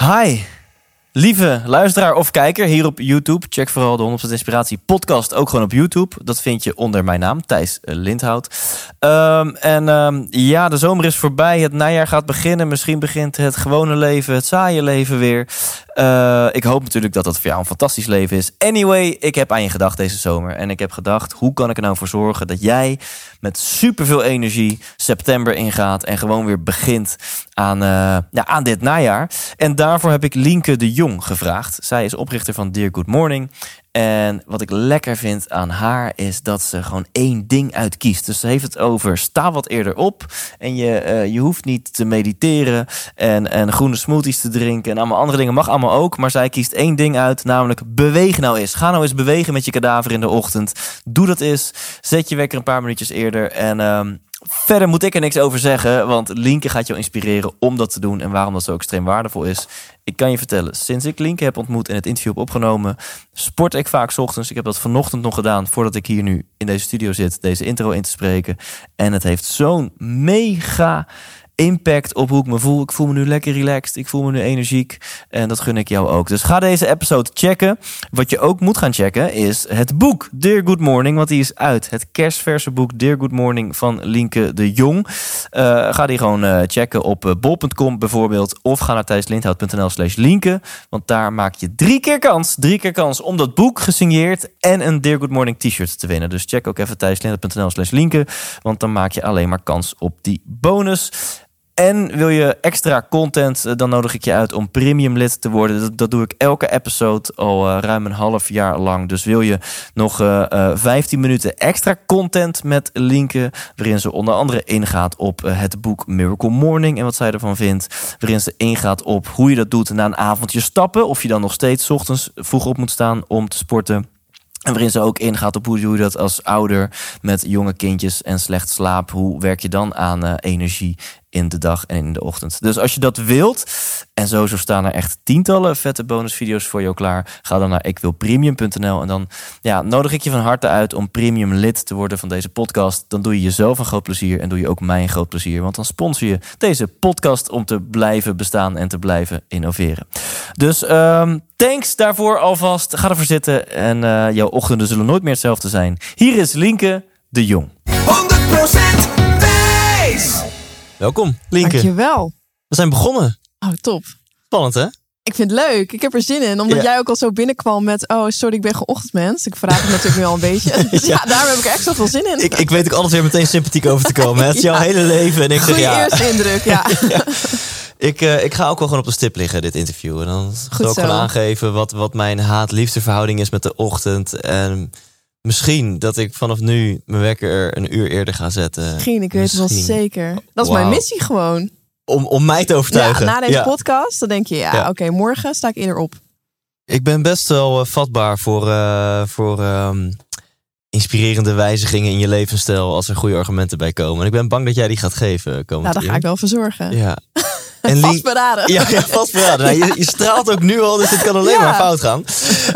Hi, lieve luisteraar of kijker hier op YouTube. Check vooral de 100% Inspiratie podcast ook gewoon op YouTube. Dat vind je onder mijn naam, Thijs Lindhout. Ehm, en ehm, ja, de zomer is voorbij. Het najaar gaat beginnen. Misschien begint het gewone leven, het saaie leven weer. Eh, ik hoop natuurlijk dat dat voor jou een fantastisch leven is. Anyway, ik heb aan je gedacht deze zomer. En ik heb gedacht, hoe kan ik er nou voor zorgen dat jij met superveel energie september ingaat en gewoon weer begint aan, eh, ja, aan dit najaar. En daarvoor heb ik Lienke de Jong gevraagd. Zij is oprichter van Dear Good Morning. En wat ik lekker vind aan haar is dat ze gewoon één ding uitkiest. Dus ze heeft het over sta wat eerder op. En je, eh, je hoeft niet te mediteren en, en groene smoothies te drinken. En allemaal andere dingen mag allemaal ook. Maar zij kiest één ding uit, namelijk beweeg nou eens. Ga nou eens bewegen met je kadaver in de ochtend. Doe dat eens. Zet je wekker een paar minuutjes eerder. En ehm, Verder moet ik er niks over zeggen, want Linke gaat jou inspireren om dat te doen en waarom dat zo extreem waardevol is. Ik kan je vertellen, sinds ik Linke heb ontmoet en het interview heb opgenomen, sport ik vaak ochtends. Ik heb dat vanochtend nog gedaan voordat ik hier nu in deze studio zit, deze intro in te spreken. En het heeft zo'n mega impact op hoe ik me voel. Ik voel me nu lekker relaxed. Ik voel me nu energiek. En dat gun ik jou ook. Dus ga deze episode checken. Wat je ook moet gaan checken is het boek Dear Good Morning. Want die is uit. Het kerstverse boek Dear Good Morning van Linke de Jong. Uh, ga die gewoon uh, checken op uh, bol.com bijvoorbeeld. Of ga naar thijslindhout.nl slash linken. Want daar maak je drie keer kans. Drie keer kans om dat boek gesigneerd en een Dear Good Morning t-shirt te winnen. Dus check ook even thijslindhout.nl slash linken. Want dan maak je alleen maar kans op die bonus. En wil je extra content, eh, dan nodig ik je uit om premium lid te worden. Dat, doe ik elke episode al uh, ruim een half jaar lang. Dus wil je nog uh, uh, 15 minuten extra content met linken, waarin ze onder andere ingaat op het boek Miracle Morning en wat zij ervan vindt. Waarin ze ingaat op hoe je dat doet na een avondje stappen. Of je dan nog steeds ochtends vroeg op moet staan om te sporten. En waarin ze ook ingaat op hoe doe je dat als ouder met jonge kindjes en slecht slaap. Hoe werk je dan aan uh, energie in de dag en in de ochtend. Dus als je dat wilt, en sowieso staan er echt tientallen vette bonusvideo's voor jou klaar. Ga dan naar ikwilpremium.nl en dan ja, nodig ik je van harte uit om premium lid te worden van deze podcast. Dan doe je jezelf een groot plezier en doe je ook mij een groot plezier. Want dan sponsor je deze podcast om te blijven bestaan en te blijven innoveren. Dus um, thanks daarvoor alvast. Ga ervoor zitten en uh, jouw ochtenden zullen nooit meer hetzelfde zijn. Hier is Linke de Jong. 100% Thijs! Welkom, Linke. Dankjewel. We zijn begonnen. Oh, top. Spannend, hè? Ik vind het leuk. Ik heb er zin in. Omdat Ja. jij ook al zo binnenkwam met... Oh, sorry, ik ben geen ochtendmens. Ik vraag het natuurlijk nu al een beetje. Dus ja, daar heb ik echt zoveel zin in. Ik, ik weet ook altijd weer meteen sympathiek over te komen. hè? Het is jouw hele leven. En ik zeg ja, eerste indruk, ja. ik, eh, ik ga ook wel gewoon op de stip liggen, dit interview. En dan zal ik gewoon aangeven wat, wat mijn haat-liefde verhouding is met de ochtend. En misschien dat ik vanaf nu mijn wekker een uur eerder ga zetten. Misschien, ik weet het wel zeker. Dat is mijn missie gewoon. Om, om mij te Ja, overtuigen. na deze Ja. podcast, dan denk je... Ja, Ja. oké, morgen sta ik eerder op. Ik ben best wel eh, vatbaar voor, eh, voor ehm, inspirerende wijzigingen in je levensstijl als er goede argumenten bij komen. En ik ben bang dat jij die gaat geven komend Nou, daar ga ik wel voor zorgen. Ja. En Lien- Vastberaden. Ja, ja vastberaden. Nou, je, je straalt ook nu al, dus het kan alleen Ja. maar fout gaan.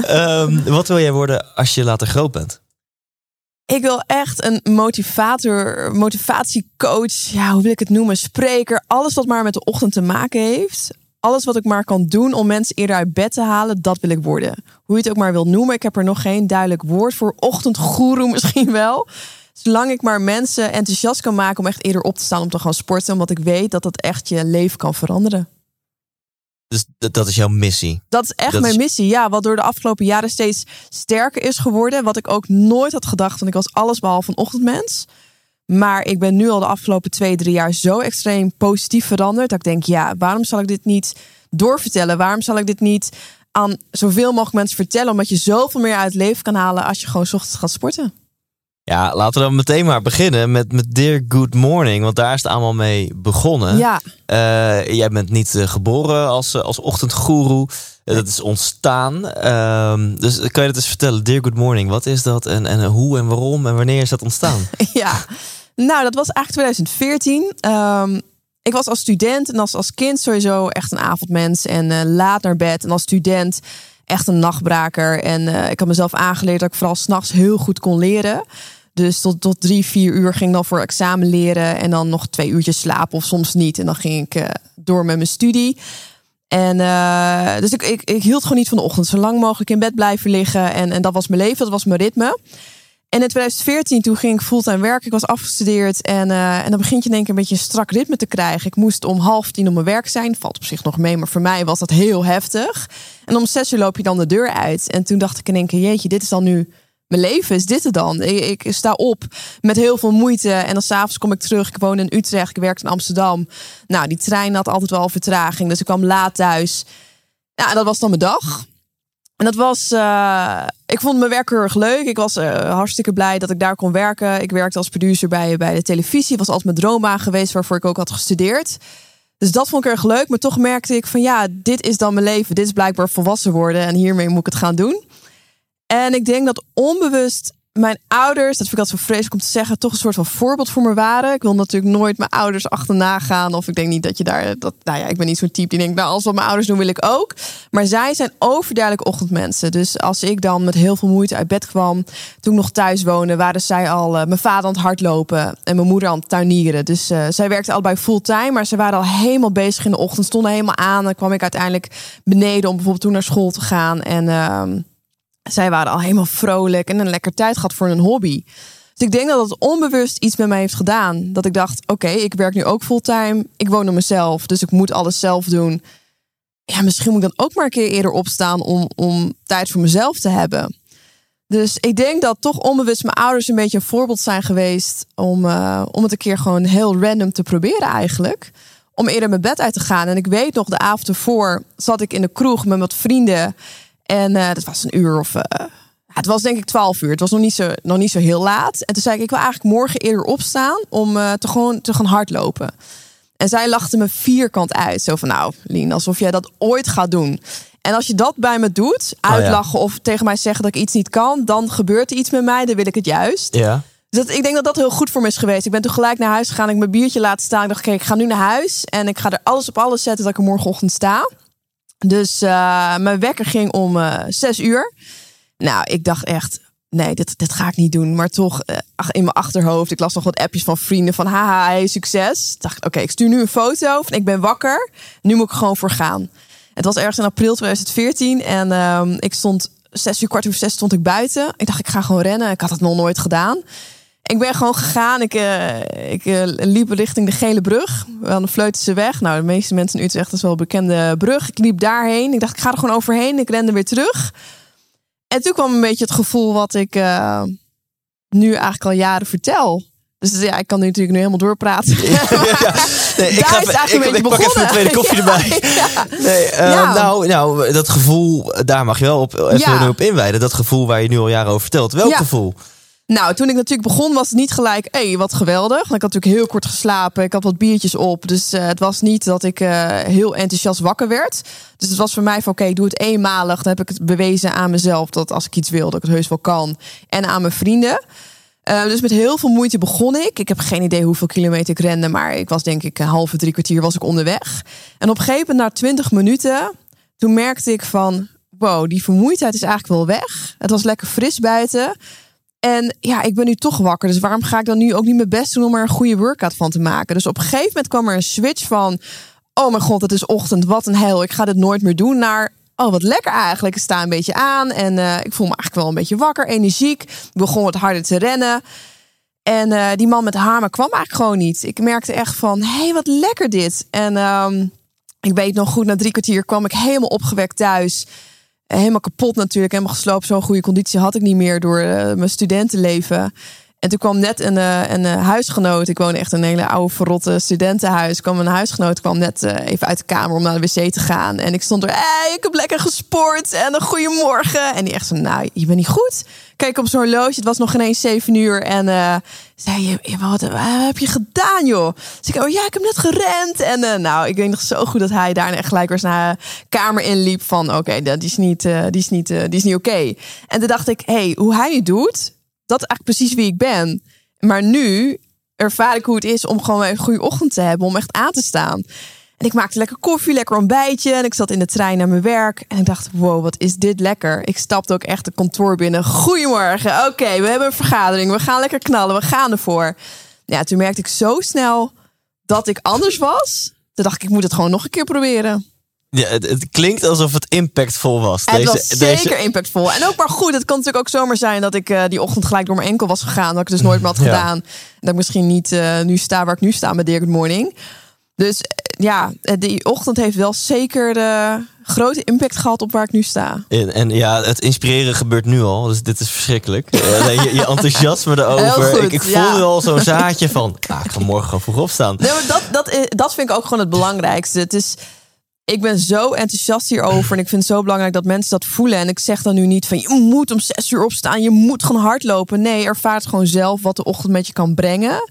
Ehm, wat wil jij worden als je later groot bent? Ik wil echt een motivator, motivatiecoach, ja, hoe wil ik het noemen? Spreker, alles wat maar met de ochtend te maken heeft. Alles wat ik maar kan doen om mensen eerder uit bed te halen, dat wil ik worden. Hoe je het ook maar wil noemen, ik heb er nog geen duidelijk woord voor. Ochtendgoeroe misschien wel. Zolang ik maar mensen enthousiast kan maken om echt eerder op te staan om te gaan sporten. Omdat ik weet dat dat echt je leven kan veranderen. Dus dat is jouw missie. Dat is echt Dat mijn is- missie. Ja, wat door de afgelopen jaren steeds sterker is geworden. Wat ik ook nooit had gedacht. Want ik was alles behalve een ochtendmens. Maar ik ben nu al de afgelopen twee, drie jaar zo extreem positief veranderd. Dat ik denk, ja, waarom zal ik dit niet doorvertellen? Waarom zal ik dit niet aan zoveel mogelijk mensen vertellen? Omdat je zoveel meer uit het leven kan halen als je gewoon 's ochtends gaat sporten. Ja, laten we dan meteen maar beginnen met, met Dear Good Morning. Want daar is het allemaal mee begonnen. Ja, Eh, jij bent niet eh, geboren als, eh, als ochtendgoeroe. Dat is ontstaan. Ehm, dus kan je dat eens vertellen? Dear Good Morning, wat is dat? En, en hoe en waarom en wanneer is dat ontstaan? ja. Nou, dat was eigenlijk 2014. Ehm, ik was als student en als, als kind sowieso echt een avondmens. En laat naar bed. En als student echt een nachtbraker. En eh, ik had mezelf aangeleerd dat ik vooral s'nachts heel goed kon leren. Dus tot, tot drie, vier uur ging ik dan voor examen leren. En dan nog twee uurtjes slapen of soms niet. En dan ging ik eh, door met mijn studie. En eh, dus ik, ik, ik hield gewoon niet van de ochtend. Zo lang mogelijk in bed blijven liggen. En, en dat was mijn leven, dat was mijn ritme. En in 2014, toen ging ik fulltime werken. Ik was afgestudeerd. En, eh, en dan begint je keer een beetje een strak ritme te krijgen. Ik moest om half tien op mijn werk zijn. Valt op zich nog mee, maar voor mij was dat heel heftig. En om zes uur loop je dan de deur uit. En toen dacht ik in één keer, jeetje, dit is dan nu mijn leven. Is dit het dan? Ik, sta op met heel veel moeite. En dan s'avonds kom ik terug. Ik woon in Utrecht. Ik werkte in Amsterdam. Nou, die trein had altijd wel vertraging. Dus ik kwam laat thuis. En dat was dan mijn dag. En dat was, eh, ik vond mijn werk heel erg leuk. Ik was eh, hartstikke blij dat ik daar kon werken. Ik werkte als producer bij, bij de televisie. Was altijd mijn droombaan geweest waarvoor ik ook had gestudeerd. Dus dat vond ik erg leuk. Maar toch merkte ik van ja, dit is dan mijn leven. Dit is blijkbaar volwassen worden. En hiermee moet ik het gaan doen. En ik denk dat onbewust mijn ouders, dat vind ik altijd zo vreselijk om te zeggen, toch een soort van voorbeeld voor me waren. Ik wil natuurlijk nooit mijn ouders achterna gaan. Of ik denk niet dat je daar. Dat, nou ja, ik ben niet zo'n type die denkt, nou, als wat mijn ouders doen, wil ik ook. Maar zij zijn overduidelijk ochtendmensen. Dus als ik dan met heel veel moeite uit bed kwam, toen ik nog thuis woonde, waren zij al uh, mijn vader aan het hardlopen en mijn moeder aan het tuinieren. Dus uh, zij werkten allebei fulltime, maar ze waren al helemaal bezig in de ochtend, stonden helemaal aan. Dan kwam ik uiteindelijk beneden om bijvoorbeeld toen naar school te gaan. En. Uh, zij waren al helemaal vrolijk en een lekker tijd gehad voor een hobby. Dus ik denk dat het onbewust iets met mij heeft gedaan. Dat ik dacht, oké, ik werk nu ook fulltime. Ik woon op mezelf, dus ik moet alles zelf doen. Ja, misschien moet ik dan ook maar een keer eerder opstaan om, om tijd voor mezelf te hebben. Dus ik denk dat toch onbewust mijn ouders een beetje een voorbeeld zijn geweest om, uh, om het een keer gewoon heel random te proberen eigenlijk. Om eerder mijn bed uit te gaan. En ik weet nog, de avond ervoor zat ik in de kroeg met wat vrienden. En uh, dat was een uur of. Uh, het was denk ik 12 uur. Het was nog niet, zo, nog niet zo heel laat. En toen zei ik: Ik wil eigenlijk morgen eerder opstaan om uh, te, gewoon te gaan hardlopen. En zij lachte me vierkant uit. Zo van: Nou, Lien, alsof jij dat ooit gaat doen. En als je dat bij me doet, uitlachen oh ja. of tegen mij zeggen dat ik iets niet kan, dan gebeurt er iets met mij. Dan wil ik het juist. Ja. Dus dat, ik denk dat dat heel goed voor me is geweest. Ik ben toen gelijk naar huis gegaan. Ik mijn biertje laten staan. Ik dacht: Kijk, ik ga nu naar huis. En ik ga er alles op alles zetten dat ik er morgenochtend sta. Dus uh, mijn wekker ging om uh, zes uur. Nou, ik dacht echt, nee, dit, dit ga ik niet doen. Maar toch, uh, in mijn achterhoofd, ik las nog wat appjes van vrienden van haha, hey, succes. Dacht, oké, ik stuur nu een foto van ik ben wakker. Nu moet ik gewoon voor gaan. Het was ergens in april 2014 en um, ik stond zes uur, kwart over zes stond ik buiten. Ik dacht, ik ga gewoon rennen. Ik had het nog nooit gedaan. Ik ben gewoon gegaan. Ik, uh, ik uh, liep richting de Gele Brug. Aan de Vleutense weg. Nou, de meeste mensen in Utrecht is wel een bekende brug. Ik liep daarheen. Ik dacht, ik ga er gewoon overheen. Ik rende weer terug. En toen kwam een beetje het gevoel wat ik uh, nu eigenlijk al jaren vertel. Dus ja, ik kan nu natuurlijk nu helemaal doorpraten. Ja, ja. Nee, ik, ga, ik, ik, ik pak even een tweede koffie erbij. Nee, uh, nou, nou, dat gevoel, daar mag je wel op, even op inwijden. Dat gevoel waar je nu al jaren over vertelt. Welk gevoel? Nou, toen ik natuurlijk begon was het niet gelijk, hey, wat geweldig. Ik had natuurlijk heel kort geslapen, ik had wat biertjes op. Dus uh, het was niet dat ik uh, heel enthousiast wakker werd. Dus het was voor mij van, oké, doe het eenmalig. Dan heb ik het bewezen aan mezelf dat als ik iets wil, dat ik het heus wel kan. En aan mijn vrienden. Uh, dus met heel veel moeite begon ik. Ik heb geen idee hoeveel kilometer ik rende, maar ik was denk ik een halve, drie kwartier was ik onderweg. En op een gegeven moment, na twintig minuten, toen merkte ik van, wow, die vermoeidheid is eigenlijk wel weg. Het was lekker fris buiten. En ja, ik ben nu toch wakker. Dus waarom ga ik dan nu ook niet mijn best doen om er een goede workout van te maken? Dus op een gegeven moment kwam er een switch van: oh mijn god, het is ochtend, wat een hel, ik ga dit nooit meer doen. Naar oh wat lekker eigenlijk, ik sta een beetje aan en uh, ik voel me eigenlijk wel een beetje wakker, energiek. Ik begon wat harder te rennen. En uh, die man met de hamer kwam eigenlijk gewoon niet. Ik merkte echt van: hé, hey, wat lekker dit. En um, ik weet nog goed, na drie kwartier kwam ik helemaal opgewekt thuis helemaal kapot natuurlijk, helemaal gesloopt. Zo'n goede conditie had ik niet meer door uh, mijn studentenleven. En toen kwam net een, eh, een eh, huisgenoot. Ik woon echt in een hele oude verrotte studentenhuis. kwam een huisgenoot kwam net eh, even uit de kamer om naar de wc te gaan. En ik stond er, hey, ik heb lekker gesport en een goede morgen. En die echt zo, nou, je bent niet goed. Kijk op zo'n horloge, het was nog geen eens zeven uur. En eh, zei je, "Ja, wat, heb je gedaan, joh? Dus ik, oh ja, ik heb net gerend. En nou, ik weet nog zo goed dat hij daar gelijk weer naar kamer inliep van, oké, dat is niet, die is niet, die is niet oké. En toen dacht ik, hey, hoe hij het doet, dat is eigenlijk precies wie ik ben. Maar nu ervaar ik hoe het is om gewoon een goede ochtend te hebben, om echt aan te staan. En ik maakte lekker koffie, lekker ontbijtje. En ik zat in de trein naar mijn werk. En ik dacht, wow, wat is dit lekker. Ik stapte ook echt de kantoor binnen. Goedemorgen, oké, we hebben een vergadering. We gaan lekker knallen, we gaan ervoor. Ja, toen merkte ik zo snel dat ik anders was. Toen dacht ik, ik moet het gewoon nog een keer proberen. Ja, het, het klinkt alsof het impactvol was. En het was zeker impactvol. En ook maar goed, het kan natuurlijk ook zomaar zijn dat ik eh, die ochtend gelijk door mijn enkel was gegaan. Dat ik het dus nooit meer had Ja. gedaan. En dat ik misschien niet eh, nu sta waar ik nu sta met Dear Good Morning. Dus eh, ja, die ochtend heeft wel zeker de grote impact gehad op waar ik nu sta. En, en ja, het inspireren gebeurt nu al. Dus dit is verschrikkelijk. Je, je enthousiasme erover. goed, ik ik ja. voelde al zo'n zaadje van... Nou, ik ga morgen gewoon vroeg opstaan. Nee, maar dat, dat, dat vind ik ook gewoon het belangrijkste. Het is, ik ben zo enthousiast hierover. En ik vind het zo belangrijk dat mensen dat voelen. En ik zeg dan nu niet van je moet om zes uur opstaan. Je moet gewoon hardlopen. Nee, ervaar het gewoon zelf wat de ochtend met je kan brengen.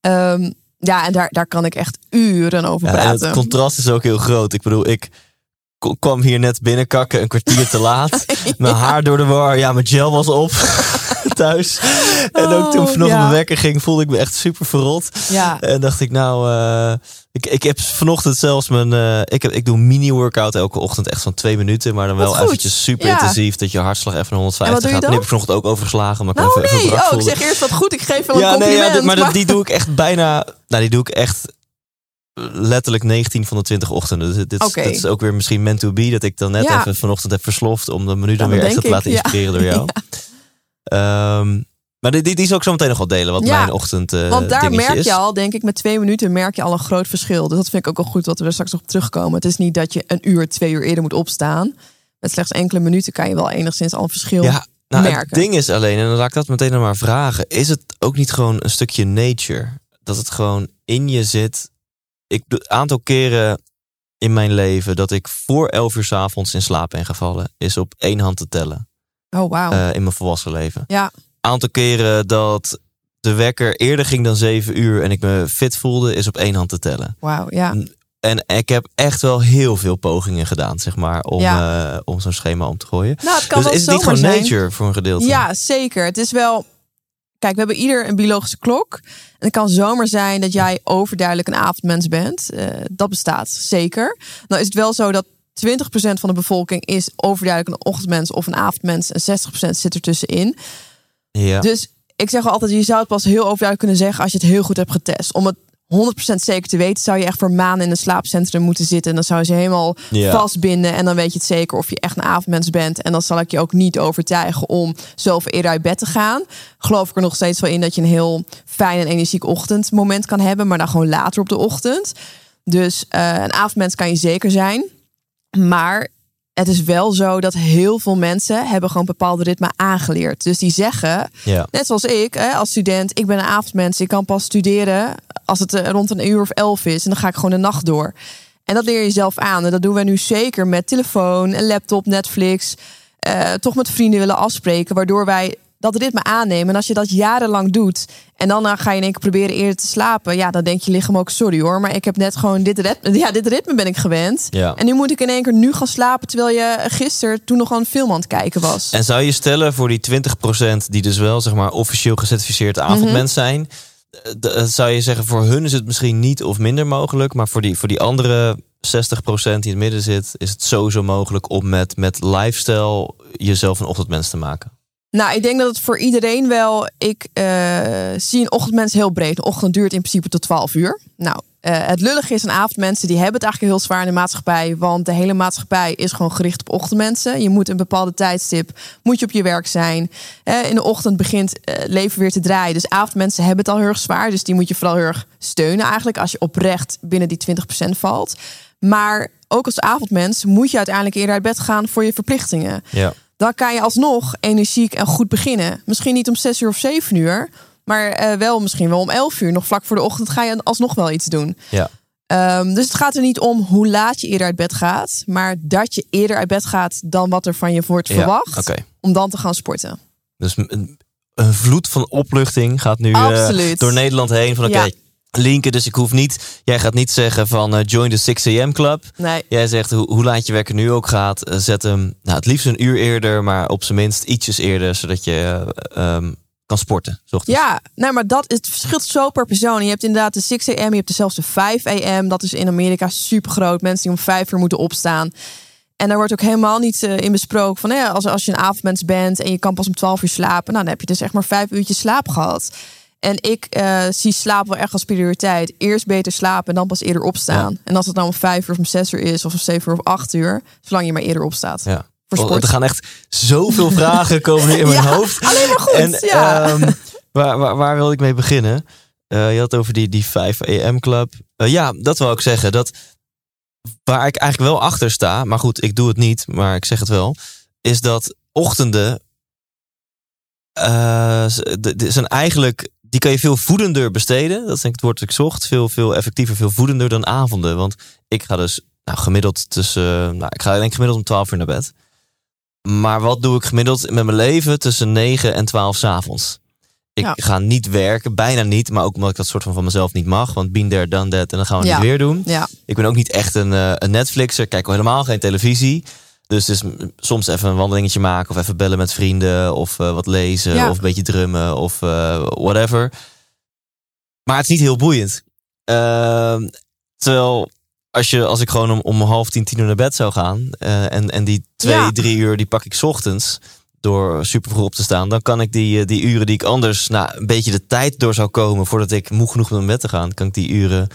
Ehm, ja, en daar, daar kan ik echt uren over Ja, praten. het contrast is ook heel groot. Ik bedoel, ik kwam hier net binnenkakken een kwartier te laat. Mijn haar door de war. Ja, mijn gel was op thuis. En ook toen Oh, vanochtend ja. mijn wekker ging, voelde ik me echt super verrot. Ja, En dacht ik, nou, eh, ik, ik heb vanochtend zelfs mijn. eh, ik, heb, ik doe mini-workout elke ochtend, echt van twee minuten. Maar dan wel goed. eventjes super Ja. intensief. Dat je hartslag even naar En 150 wat doe je gaat. Die heb ik vanochtend ook overgeslagen. Omdat ik nou even, nee. Oh, ik zeg eerst wat goed. Ik geef wel een ja, nee, compliment. ja, maar, maar- die doe ik echt bijna. Nou, die doe ik echt letterlijk 19 van de 20 ochtenden. Dus dit, dit, is ook weer misschien meant to be. Dat ik dan net Ja. even vanochtend heb versloft. Om de menu dan weer echt te laten ja. inspireren door jou. Ehm, maar die, die, die zal ik zo meteen nog wel delen. Wat mijn ochtend eh, Want daar merk is. je al, denk ik, met twee minuten merk je al een groot verschil. Dus dat vind ik ook wel goed dat we er straks nog op terugkomen. Het is niet dat je een uur, twee uur eerder moet opstaan. Met slechts enkele minuten kan je wel enigszins al een verschil Ja, nou, het merken. ding is alleen, en dan laat ik dat meteen nog maar vragen. Is het ook niet gewoon een stukje nature? Dat het gewoon in je zit. Ik een aantal keren in mijn leven dat ik voor 11 uur 's avonds in slaap ben gevallen, is op één hand te tellen Oh, wauw. eh, in mijn volwassen leven. ja, Aantal keren dat de wekker eerder ging dan 7 uur en ik me fit voelde, is op één hand te tellen. wauw. Ja. En ik heb echt wel heel veel pogingen gedaan, zeg maar, om, eh, om zo'n schema om te gooien. Nou, het kan Dus wel is het niet gewoon zijn. nature voor een gedeelte? Ja, zeker. Het is wel. Kijk, we hebben ieder een biologische klok. En het kan zomaar zijn dat jij overduidelijk een avondmens bent. Eh, dat bestaat zeker. Nou is het wel zo dat 20% van de bevolking is overduidelijk een ochtendmens of een avondmens. En 60% zit er tussenin. ja. Dus ik zeg altijd, je zou het pas heel overduidelijk kunnen zeggen als je het heel goed hebt getest. Om het 100% zeker te weten, zou je echt voor maanden in een slaapcentrum moeten zitten. En dan zou je ze helemaal vastbinden. En dan weet je het zeker of je echt een avondmens bent. En dan zal ik je ook niet overtuigen om zelf eerder uit bed te gaan. Geloof ik er nog steeds wel in dat je een heel fijn en energiek ochtendmoment kan hebben. Maar dan gewoon later op de ochtend. Dus eh, een avondmens kan je zeker zijn. Maar het is wel zo dat heel veel mensen hebben gewoon bepaalde ritme aangeleerd. Dus die zeggen, ja. net zoals ik, hè, als student, ik ben een avondmens. Ik kan pas studeren als het eh, rond een uur of elf is. En dan ga ik gewoon de nacht door. En dat leer je zelf aan. En dat doen we nu zeker met telefoon, en laptop, Netflix. eh, toch met vrienden willen afspreken. Waardoor wij dat ritme aannemen. En als je dat jarenlang doet. En dan eh, ga je in één keer proberen eerder te slapen. Ja, dan denk je lichaam ook, sorry hoor. Maar ik heb net gewoon dit ritme. Ja, dit ritme ben ik gewend. Ja. En nu moet ik in één keer nu gaan slapen. Terwijl je gisteren toen nog aan een film aan het kijken was. En zou je stellen voor die 20% die dus wel zeg maar officieel gecertificeerd avondmens Mhm. zijn, eh, eh, zou je zeggen voor hun is het misschien niet of minder mogelijk, maar voor die, voor die andere 60% die in het midden zit, is het sowieso mogelijk om met, met lifestyle jezelf een ochtendmens te maken. Nou, ik denk dat het voor iedereen wel. Ik eh, zie een ochtendmens heel breed. Een ochtend duurt in principe tot 12 uur. Nou, eh, het lullige is aan avondmensen, die hebben het eigenlijk heel zwaar in de maatschappij. Want de hele maatschappij is gewoon gericht op ochtendmensen. Je moet een bepaalde tijdstip, moet je op je werk zijn. Eh, in de ochtend begint het leven weer te draaien. Dus avondmensen hebben het al heel erg zwaar. Dus die moet je vooral heel erg steunen eigenlijk. Als je oprecht binnen die 20% valt. Maar ook als avondmens moet je uiteindelijk eerder uit bed gaan voor je verplichtingen Ja. Dan kan je alsnog energiek en goed beginnen. Misschien niet om 6 uur of 7 uur, Maar eh, wel misschien wel om 11 uur, nog vlak voor de ochtend, ga je alsnog wel iets doen. Ja. Ehm, dus het gaat er niet om hoe laat je eerder uit bed gaat, maar dat je eerder uit bed gaat dan wat er van je wordt Ja, verwacht, om dan te gaan sporten. Dus een, een vloed van opluchting gaat nu eh, door Nederland heen. Van oké, Ja. Linken, dus ik hoef niet... Jij gaat niet zeggen van eh, join the 6 a.m. club. Nee. Jij zegt hoe, hoe laat je werken nu ook gaat. eh, zet hem nou, het liefst een uur eerder, maar op zijn minst ietsjes eerder. Zodat je eh, ehm, kan sporten. ochtends. Ja, nee, maar dat het verschilt zo per persoon. Je hebt inderdaad de 6 am, je hebt er zelfs de 5 am. Dat is in Amerika super groot. Mensen die om 5 uur moeten opstaan. En daar wordt ook helemaal niet in besproken van ja, als, als je een avondmens bent en je kan pas om 12 uur slapen, nou, dan heb je dus echt maar vijf uurtjes slaap gehad. En ik eh, zie slaap wel echt als prioriteit. Eerst beter slapen en dan pas eerder opstaan. En als het nou om 5 uur of om 6 uur is, of om 7 uur of 8 uur, zolang je maar eerder opstaat. Ja. Voor Oh. Er gaan echt zoveel vragen komen nu in mijn Ja, hoofd. alleen maar goed, En ja. ehm, waar, waar, waar wil ik mee beginnen? Eh, je had over die, die 5 AM club. Eh, ja, dat wil ik zeggen. Dat, waar ik eigenlijk wel achter sta, maar goed, ik doe het niet, maar ik zeg het wel, is dat ochtenden de- zijn eigenlijk, die kan je veel voedender besteden. Dat is denk ik het woord dat ik zocht. Veel, veel effectiever, veel voedender dan avonden. Want ik ga dus nou, gemiddeld tussen, nou, ik ga denk ik gemiddeld om 12 uur naar bed. Maar wat doe ik gemiddeld met mijn leven tussen 9 en 12 's avonds? Ik Ja. ga niet werken, bijna niet. Maar ook omdat ik dat soort van van mezelf niet mag. Want been there, done that. En dan gaan we het Ja. weer doen. Ja, Ik ben ook niet echt een, eh, een Netflixer. Ik kijk al helemaal geen televisie. Dus het is soms even een wandelingetje maken. Of even bellen met vrienden. Of eh, wat lezen. Ja. Of een beetje drummen. Of eh, whatever. Maar het is niet heel boeiend. Ehm, terwijl als, je, als ik gewoon om, om half tien, tien uur naar bed zou gaan. eh, en, en die twee, Ja. drie uur die pak ik 's ochtends. Door super vroeg op te staan. Dan kan ik die, die uren die ik anders nou, een beetje de tijd door zou komen. Voordat ik moe genoeg ben om naar bed te gaan. Kan ik die uren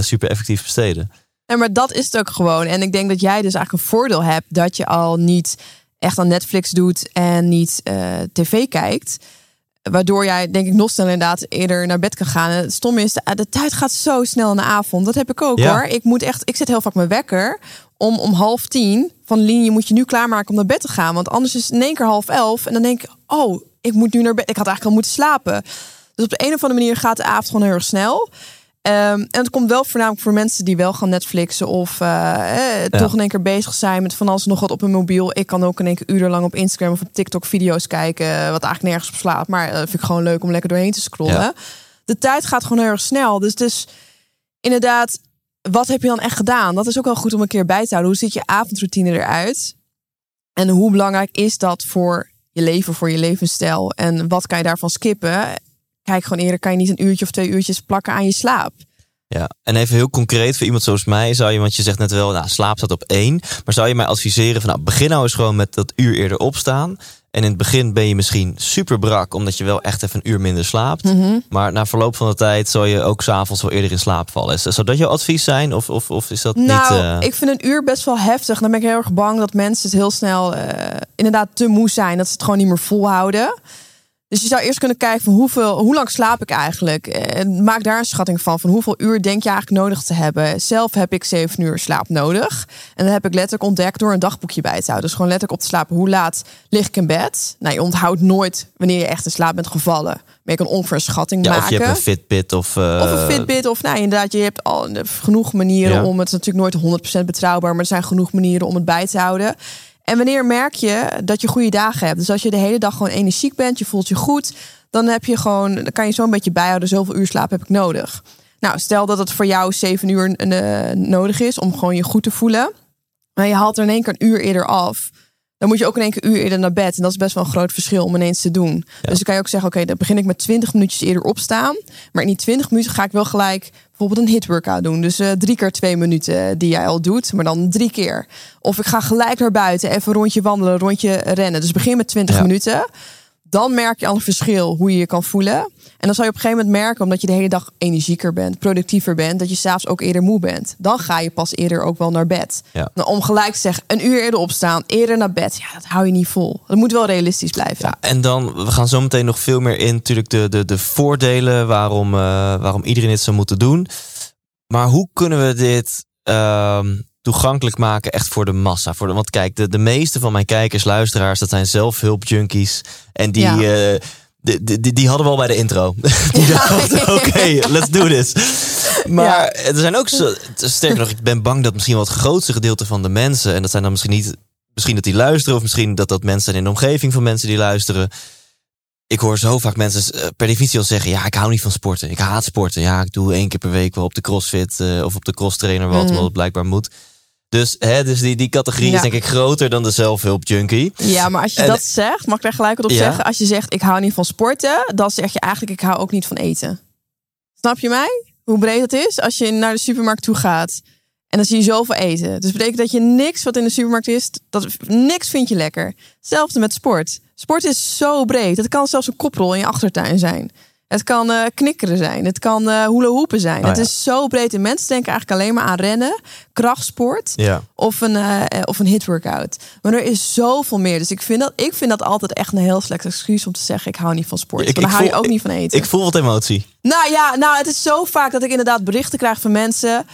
super effectief besteden. Nee, maar dat is het ook gewoon. En ik denk dat jij dus eigenlijk een voordeel hebt dat je al niet echt aan Netflix doet en niet eh, tv kijkt. Waardoor jij, denk ik, nog sneller inderdaad eerder naar bed kan gaan. En het stomme is, de, de tijd gaat zo snel in de avond. Dat heb ik ook Ja. hoor. Ik moet echt, ik zet heel vaak mijn wekker om om half tien van linie moet je nu klaarmaken om naar bed te gaan. Want anders is het in één keer half elf. En dan denk ik, oh, ik moet nu naar bed. Ik had eigenlijk al moeten slapen. Dus op de een of andere manier gaat de avond gewoon heel erg snel. Ehm, en het komt wel voornamelijk voor mensen die wel gaan Netflixen of eh, eh, toch in één keer bezig zijn met van alles nog wat op hun mobiel. Ik kan ook in één keer urenlang op Instagram of op TikTok video's kijken, eh, wat eigenlijk nergens op slaat. Maar eh, vind ik gewoon leuk om lekker doorheen te scrollen. Ja. De tijd gaat gewoon heel erg snel. Dus, dus inderdaad, wat heb je dan echt gedaan? Dat is ook wel goed om een keer bij te houden. Hoe ziet je avondroutine eruit? En hoe belangrijk is dat voor je leven, voor je levensstijl? En wat kan je daarvan skippen? Kijk gewoon eerder, kan je niet een uurtje of twee uurtjes plakken aan je slaap? Ja, en even heel concreet voor iemand zoals mij zou je, want je zegt net wel, nou, slaap staat op één. Maar zou je mij adviseren van, nou, begin nou eens gewoon met dat uur eerder opstaan. En in het begin ben je misschien super brak, omdat je wel echt even een uur minder slaapt. Mhm. Maar na verloop van de tijd zal je ook s'avonds wel eerder in slaap vallen. Is- Zou dat jouw advies zijn? Of, of, of is dat Nou, niet... eh, ik vind een uur best wel heftig. Dan ben ik heel erg bang dat mensen het heel snel eh, inderdaad te moe zijn. Dat ze het gewoon niet meer volhouden. Dus je zou eerst kunnen kijken van hoeveel, hoe lang slaap ik eigenlijk? En maak daar een schatting van. Van hoeveel uur denk je eigenlijk nodig te hebben? Zelf heb ik zeven uur slaap nodig. En dat heb ik letterlijk ontdekt door een dagboekje bij te houden. Dus gewoon letterlijk op te slapen. Hoe laat lig ik in bed? Nou, je onthoudt nooit wanneer je echt in slaap bent gevallen. Maar je kan ongeveer een schatting ja, maken. of je hebt een Fitbit of... eh, Of een Fitbit, of nou inderdaad, je hebt al genoeg manieren Ja. om het is natuurlijk nooit 100% betrouwbaar, maar er zijn genoeg manieren om het bij te houden. En wanneer merk je dat je goede dagen hebt? Dus als je de hele dag gewoon energiek bent, je voelt je goed, dan heb je gewoon, dan kan je zo een beetje bijhouden, zoveel uur slaap heb ik nodig. Nou, stel dat het voor jou 7 uur eh, nodig is om gewoon je goed te voelen. Maar je haalt er in één keer een uur eerder af. Dan moet je ook in één keer uur eerder naar bed. En dat is best wel een groot verschil om ineens te doen. Dus dan kan je ook zeggen, oké, dan begin ik met 20 minuutjes eerder opstaan. Maar in die 20 minuten ga ik wel gelijk bijvoorbeeld een hit workout doen. Dus eh, drie keer twee minuten die jij al doet, maar dan drie keer. Of ik ga gelijk naar buiten, even een rondje wandelen, een rondje rennen. Dus begin met 20 Ja. minuten. Dan merk je al een verschil hoe je je kan voelen. En dan zal je op een gegeven moment merken, omdat je de hele dag energieker bent, productiever bent, dat je s'avonds ook eerder moe bent. Dan ga je pas eerder ook wel naar bed. Ja. Nou, om gelijk te zeggen, een uur eerder opstaan, eerder naar bed. Ja, dat hou je niet vol. Dat moet wel realistisch blijven. Ja, en dan, we gaan zo meteen nog veel meer in, natuurlijk de, de, de voordelen waarom, eh, waarom iedereen dit zou moeten doen. Maar hoe kunnen we dit ehm, toegankelijk maken echt voor de massa? Voor de, want kijk, de, de meeste van mijn kijkers, luisteraars, dat zijn zelfhulpjunkies. En die, Ja. eh, Die, die, die hadden we al bij de intro. Die dachten, oké, let's do this. Maar Ja. er zijn ook, zo, sterker nog, ik ben bang dat misschien wel het grootste gedeelte van de mensen, en dat zijn dan misschien niet, misschien dat die luisteren, of misschien dat dat mensen zijn in de omgeving van mensen die luisteren. Ik hoor zo vaak mensen eh, per definitie al zeggen, ja, ik hou niet van sporten. Ik haat sporten. Ja, ik doe één keer per week wel op de crossfit eh, of op de cross trainer wat, Mhm. wat het blijkbaar moet. Dus, hè, dus die, die categorie Ja. is denk ik groter dan de zelfhulpjunkie. Ja, maar als je En- dat zegt, mag ik daar gelijk wat op Ja. zeggen? Als je zegt, ik hou niet van sporten, dan zeg je eigenlijk, ik hou ook niet van eten. Snap je mij? Hoe breed het is? Als je naar de supermarkt toe gaat en dan zie je zoveel eten. Dus dat betekent dat je niks wat in de supermarkt is, dat, niks vind je lekker. Hetzelfde met sport. Sport is zo breed. Het kan zelfs een koprol in je achtertuin zijn. Het kan eh, knikkeren zijn. Het kan hula hoepen zijn. Oh het is zo breed. En mensen denken eigenlijk alleen maar aan rennen, krachtsport Ja. of een, eh, of een hitworkout. Maar er is zoveel meer. Dus ik vind, dat, ik vind dat altijd echt een heel slecht excuus om te zeggen... ik hou niet van sport. Ik- ik hou je ook niet van eten. Ik voel wat emotie. Nou ja, nou, het is zo vaak dat ik inderdaad berichten krijg van mensen...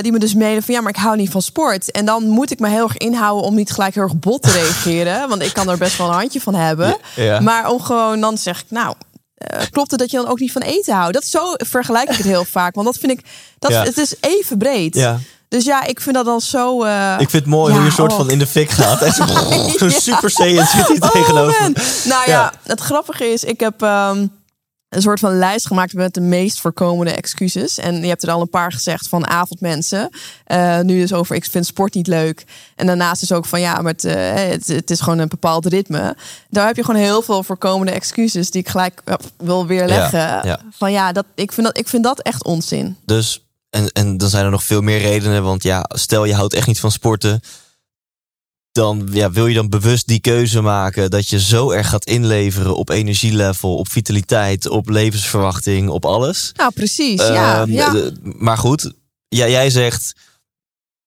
die me dus mailen van ja, maar ik hou niet van sport. En dan moet ik me heel erg inhouden om niet gelijk heel erg bot te reageren. want ik kan er best wel een handje van hebben. Ja, ja. Maar om gewoon, dan zeg ik nou... eh, klopt het dat je dan ook niet van eten houdt? Dat zo vergelijk ik het heel vaak. Want dat vind ik, dat, Ja. het is even breed. Ja. Dus ja, ik vind dat dan zo... eh, Ik vind het mooi ja, hoe je een soort oh. van in de fik gaat. En Ja. super saiyan zit hier Oh, tegenover. man. Nou ja, Ja. het grappige is, ik heb ehm, een soort van lijst gemaakt met de meest voorkomende excuses. En je hebt er al een paar gezegd van avondmensen. Eh, nu dus over, ik vind sport niet leuk. En daarnaast is ook van, ja, maar het, eh, het, het is gewoon een bepaald ritme. Daar heb je gewoon heel veel voorkomende excuses die ik gelijk eh, wil weerleggen. Ja, ja. Van ja, dat, ik, vind dat, ik vind dat echt onzin. Dus, en, en dan zijn er nog veel meer redenen. Want ja, stel je houdt echt niet van sporten. Dan ja, wil je dan bewust die keuze maken dat je zo erg gaat inleveren op energielevel, op vitaliteit, op levensverwachting, op alles. Nou, precies. ja, Ehm, ja. de- maar goed, ja, jij zegt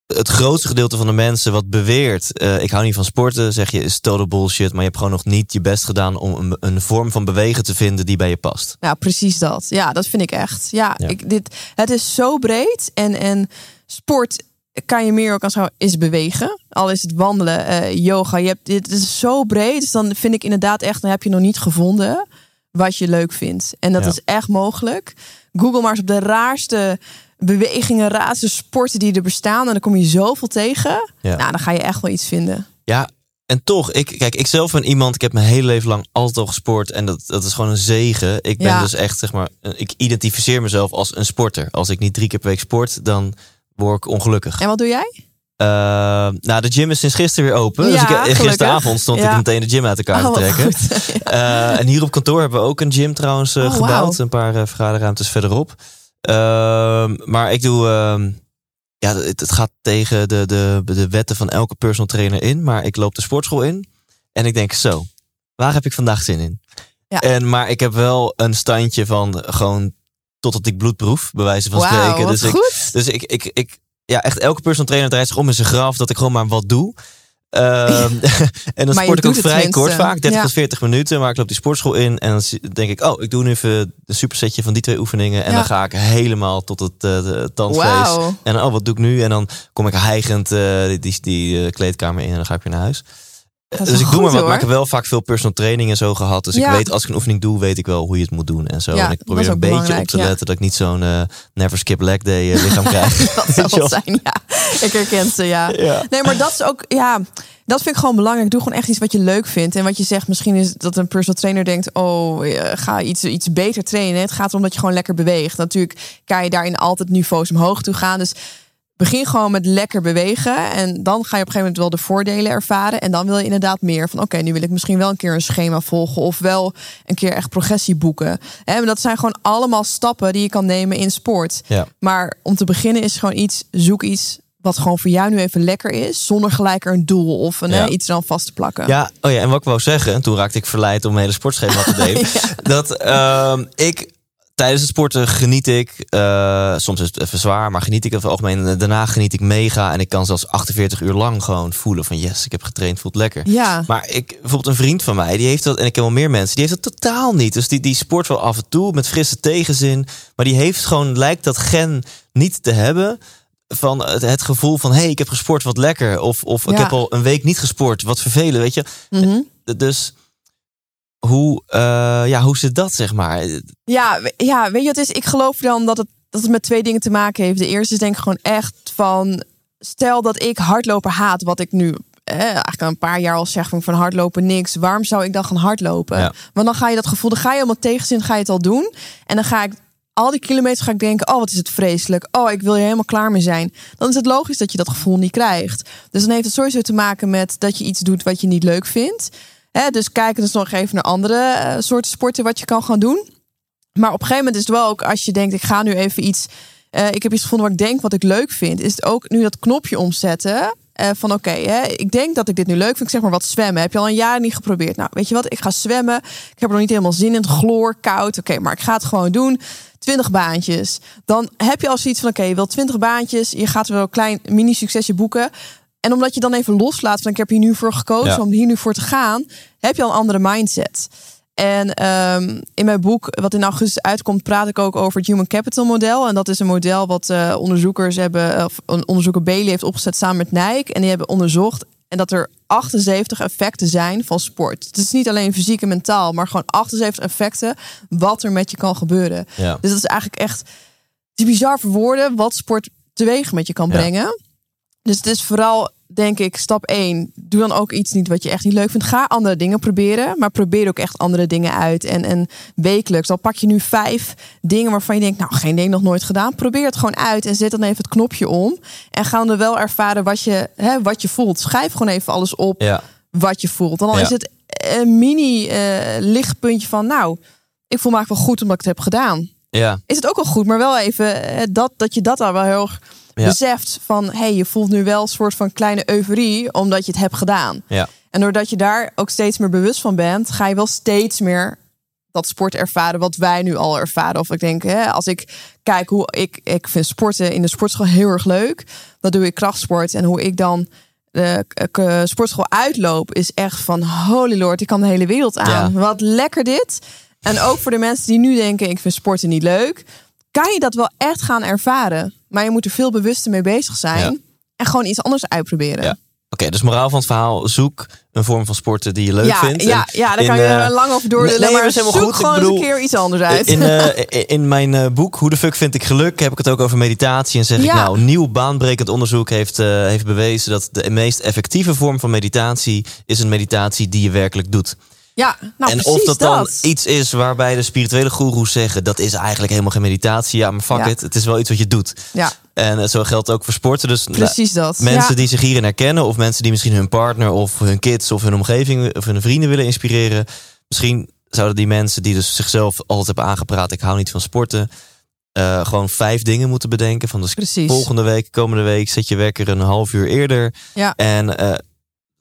het grootste gedeelte van de mensen wat beweert, eh, ik hou niet van sporten, zeg je is total bullshit, maar je hebt gewoon nog niet je best gedaan om een, een vorm van bewegen te vinden die bij je past. Ja, precies dat. Ja, dat vind ik echt. Ja, Ja. Ik, dit, het is zo breed. En, en sport kan je meer ook als is bewegen. Al is het wandelen, eh, yoga. Je hebt, dit is zo breed. Dus dan vind ik inderdaad echt, dan heb je nog niet gevonden wat je leuk vindt. En dat Ja. is echt mogelijk. Google maar eens op de raarste bewegingen, raarste sporten die er bestaan. En dan kom je zoveel tegen. Ja. Nou, dan ga je echt wel iets vinden. Ja, en toch, ik, kijk, ik zelf ben iemand, ik heb mijn hele leven lang altijd al gesport en dat, dat is gewoon een zegen. Ik ben Ja. dus echt, zeg maar, ik identificeer mezelf als een sporter. Als ik niet drie keer per week sport, dan word ik ongelukkig. En wat doe jij? Eh, nou, de gym is sinds gisteren weer open. dus ik, eh, gisteravond stond Ja. ik meteen de gym uit elkaar Oh, te trekken. Eh, en hier op kantoor hebben we ook een gym trouwens Oh, gebouwd. Een paar vergaderruimtes verderop. Ehm, maar ik doe... ehm, ja, het, het gaat tegen de, de, de wetten van elke personal trainer in. Maar ik loop de sportschool in. En ik denk zo, waar heb ik vandaag zin in? Ja. En, maar ik heb wel een standje van gewoon totdat ik bloed proef. Bij wijze van Wauw, spreken. Dus ik, dus ik, ik, ik, ja, echt elke personal trainer draait zich om in zijn graf dat ik gewoon maar wat doe. Ehm, en dan Maar sport ik ook vrij kort vaak, 30 Ja. tot 40 minuten. Maar ik loop die sportschool in en dan denk ik, oh, ik doe nu even een supersetje van die twee oefeningen. En Ja. dan ga ik helemaal tot het de tandvlees. En oh, wat doe ik nu? En dan kom ik hijgend eh, die, die, die, eh, kleedkamer in en dan ga ik weer naar huis. Dus ik doe maar wat, maar ik heb wel vaak veel personal training en zo gehad. Dus Ja. ik weet, als ik een oefening doe, weet ik wel hoe je het moet doen en zo. Ja, en ik probeer een beetje op te ja. letten dat ik niet zo'n eh, never skip leg day eh, lichaam krijg. Dat wel? het zijn, ja. Ik herken ze, ja. Ja. Nee, maar dat is ook, ja, dat vind ik gewoon belangrijk. Doe gewoon echt iets wat je leuk vindt. En wat je zegt, misschien is dat een personal trainer denkt, oh, eh, ga iets, iets beter trainen. Het gaat erom dat je gewoon lekker beweegt. Natuurlijk kan je daarin altijd niveaus omhoog toe gaan. Dus begin gewoon met lekker bewegen. En dan ga je op een gegeven moment wel de voordelen ervaren. En dan wil je inderdaad meer van, oké, nu wil ik misschien wel een keer een schema volgen. Of wel een keer echt progressie boeken. Maar dat zijn gewoon allemaal stappen die je kan nemen in sport. Ja. Maar om te beginnen is gewoon iets, zoek iets wat gewoon voor jou nu even lekker is, zonder gelijk er een doel of een, Ja. iets dan vast te plakken. Ja, oh ja, en wat ik wou zeggen, en toen raakte ik verleid om een hele sportschema te delen. Dat ehm, ik tijdens het sporten geniet ik, eh, soms is het even zwaar, maar geniet ik over het algemeen. En Daarna geniet ik mega en ik kan zelfs 48 uur lang gewoon voelen van yes, ik heb getraind, voelt lekker. Ja. Maar ik, bijvoorbeeld een vriend van mij, die heeft dat, en ik ken wel meer mensen, die heeft dat totaal niet. Dus die, die sport wel af en toe met frisse tegenzin, maar die heeft gewoon, lijkt dat gen niet te hebben van het, het gevoel van, hé, hey, ik heb gesport, wat lekker. Of, of ik heb al een week niet gesport, wat vervelend, weet je. Mhm. D- Dus hoe, eh, ja, hoe zit dat, zeg maar? Ja, ja, weet je wat is? Ik geloof dan dat het, dat het met twee dingen te maken heeft. De eerste is denk ik gewoon echt van... Stel dat ik hardlopen haat, wat ik nu eh, eigenlijk al een paar jaar al zeg van, van hardlopen niks. Waarom zou ik dan gaan hardlopen? Ja. Want dan ga je dat gevoel, dan ga je helemaal tegenzin, ga je het al doen. En dan ga ik al die kilometers ga ik denken, oh wat is het vreselijk. Oh, ik wil hier helemaal klaar mee zijn. Dan is het logisch dat je dat gevoel niet krijgt. Dus dan heeft het sowieso te maken met dat je iets doet wat je niet leuk vindt. Hè, dus kijk dus nog even naar andere eh, soorten sporten wat je kan gaan doen. Maar op een gegeven moment is het wel ook als je denkt, ik ga nu even iets. eh, ik heb iets gevonden wat ik denk wat ik leuk vind. Is het ook nu dat knopje omzetten. eh, van oké, ik denk dat ik dit nu leuk vind. Ik zeg maar wat zwemmen. Heb je al een jaar niet geprobeerd? Nou, weet je wat? Ik ga zwemmen. Ik heb er nog niet helemaal zin in. Het chloor, koud. Oké, maar ik ga het gewoon doen. 20 baantjes. Dan heb je al zoiets van oké, je wil 20 baantjes. Je gaat wel een klein mini succesje boeken. En omdat je dan even loslaat van ik heb hier nu voor gekozen Ja. om hier nu voor te gaan, heb je al een andere mindset. En ehm, in mijn boek, wat in augustus uitkomt, praat ik ook over het Human Capital model. En dat is een model wat eh, onderzoekers hebben, of een onderzoeker Bailey heeft opgezet samen met Nike. En die hebben onderzocht en dat er 78 effecten zijn van sport. Het is niet alleen fysiek en mentaal, maar gewoon 78 effecten wat er met je kan gebeuren. Ja. Dus dat is eigenlijk echt het is bizar voor woorden wat sport teweeg met je kan Ja. brengen. Dus het is vooral, denk ik, stap 1. Doe dan ook iets niet wat je echt niet leuk vindt. Ga andere dingen proberen, maar probeer ook echt andere dingen uit. En, en wekelijks, dan pak je nu vijf dingen waarvan je denkt, nou, geen ding nog nooit gedaan. Probeer het gewoon uit en zet dan even het knopje om. En ga dan wel ervaren wat je, hè, wat je voelt. Schrijf gewoon even alles op Ja. wat je voelt. En dan Ja. is het een mini eh, lichtpuntje van, nou, ik voel me eigenlijk wel goed omdat ik het heb gedaan Ja. is het ook wel goed, maar wel even eh, dat, dat je dat al wel heel erg Ja. beseft van hey, je voelt nu wel een soort van kleine euforie omdat je het hebt gedaan. Ja. En doordat je daar ook steeds meer bewust van bent, ga je wel steeds meer dat sport ervaren wat wij nu al ervaren. Of ik denk, hè, als ik kijk hoe ik, ik vind sporten in de sportschool heel erg leuk. Dan doe ik krachtsport en hoe ik dan de k- sportschool uitloop is echt van holy lord, ik kan de hele wereld aan. Ja. Wat lekker dit. En ook voor de mensen die nu denken, ik vind sporten niet leuk, kan je dat wel echt gaan ervaren. Maar je moet er veel bewuster mee bezig zijn. Ja. En gewoon iets anders uitproberen. Ja. Oké, dus moraal van het verhaal. Zoek een vorm van sporten die je leuk ja, vindt. ja, ja, daar in, kan je eh, lang over doordelen. nee, maar helemaal zoek goed. Gewoon bedoel, eens een keer iets anders uit. In, eh, in mijn eh, boek Hoe de fuck vind ik geluk heb ik het ook over meditatie. En zeg ik nou, nieuw baanbrekend onderzoek heeft, heeft bewezen dat de meest effectieve vorm van meditatie is een meditatie die je werkelijk doet. Ja, nou en of dat, dan dat. iets is waarbij de spirituele goeroes zeggen dat is eigenlijk helemaal geen meditatie. Ja, maar fuck Ja. it. Het is wel iets wat je doet. Ja, En eh, zo geldt ook voor sporten. Dus nou, precies dat. Mensen ja. die zich hierin herkennen, of mensen die misschien hun partner of hun kids of hun omgeving of hun vrienden willen inspireren. Misschien zouden die mensen die dus zichzelf altijd hebben aangepraat, ik hou niet van sporten, eh, gewoon vijf dingen moeten bedenken. Van dus Precies. volgende week, komende week, zet je wekker een half uur eerder. Ja. En eh,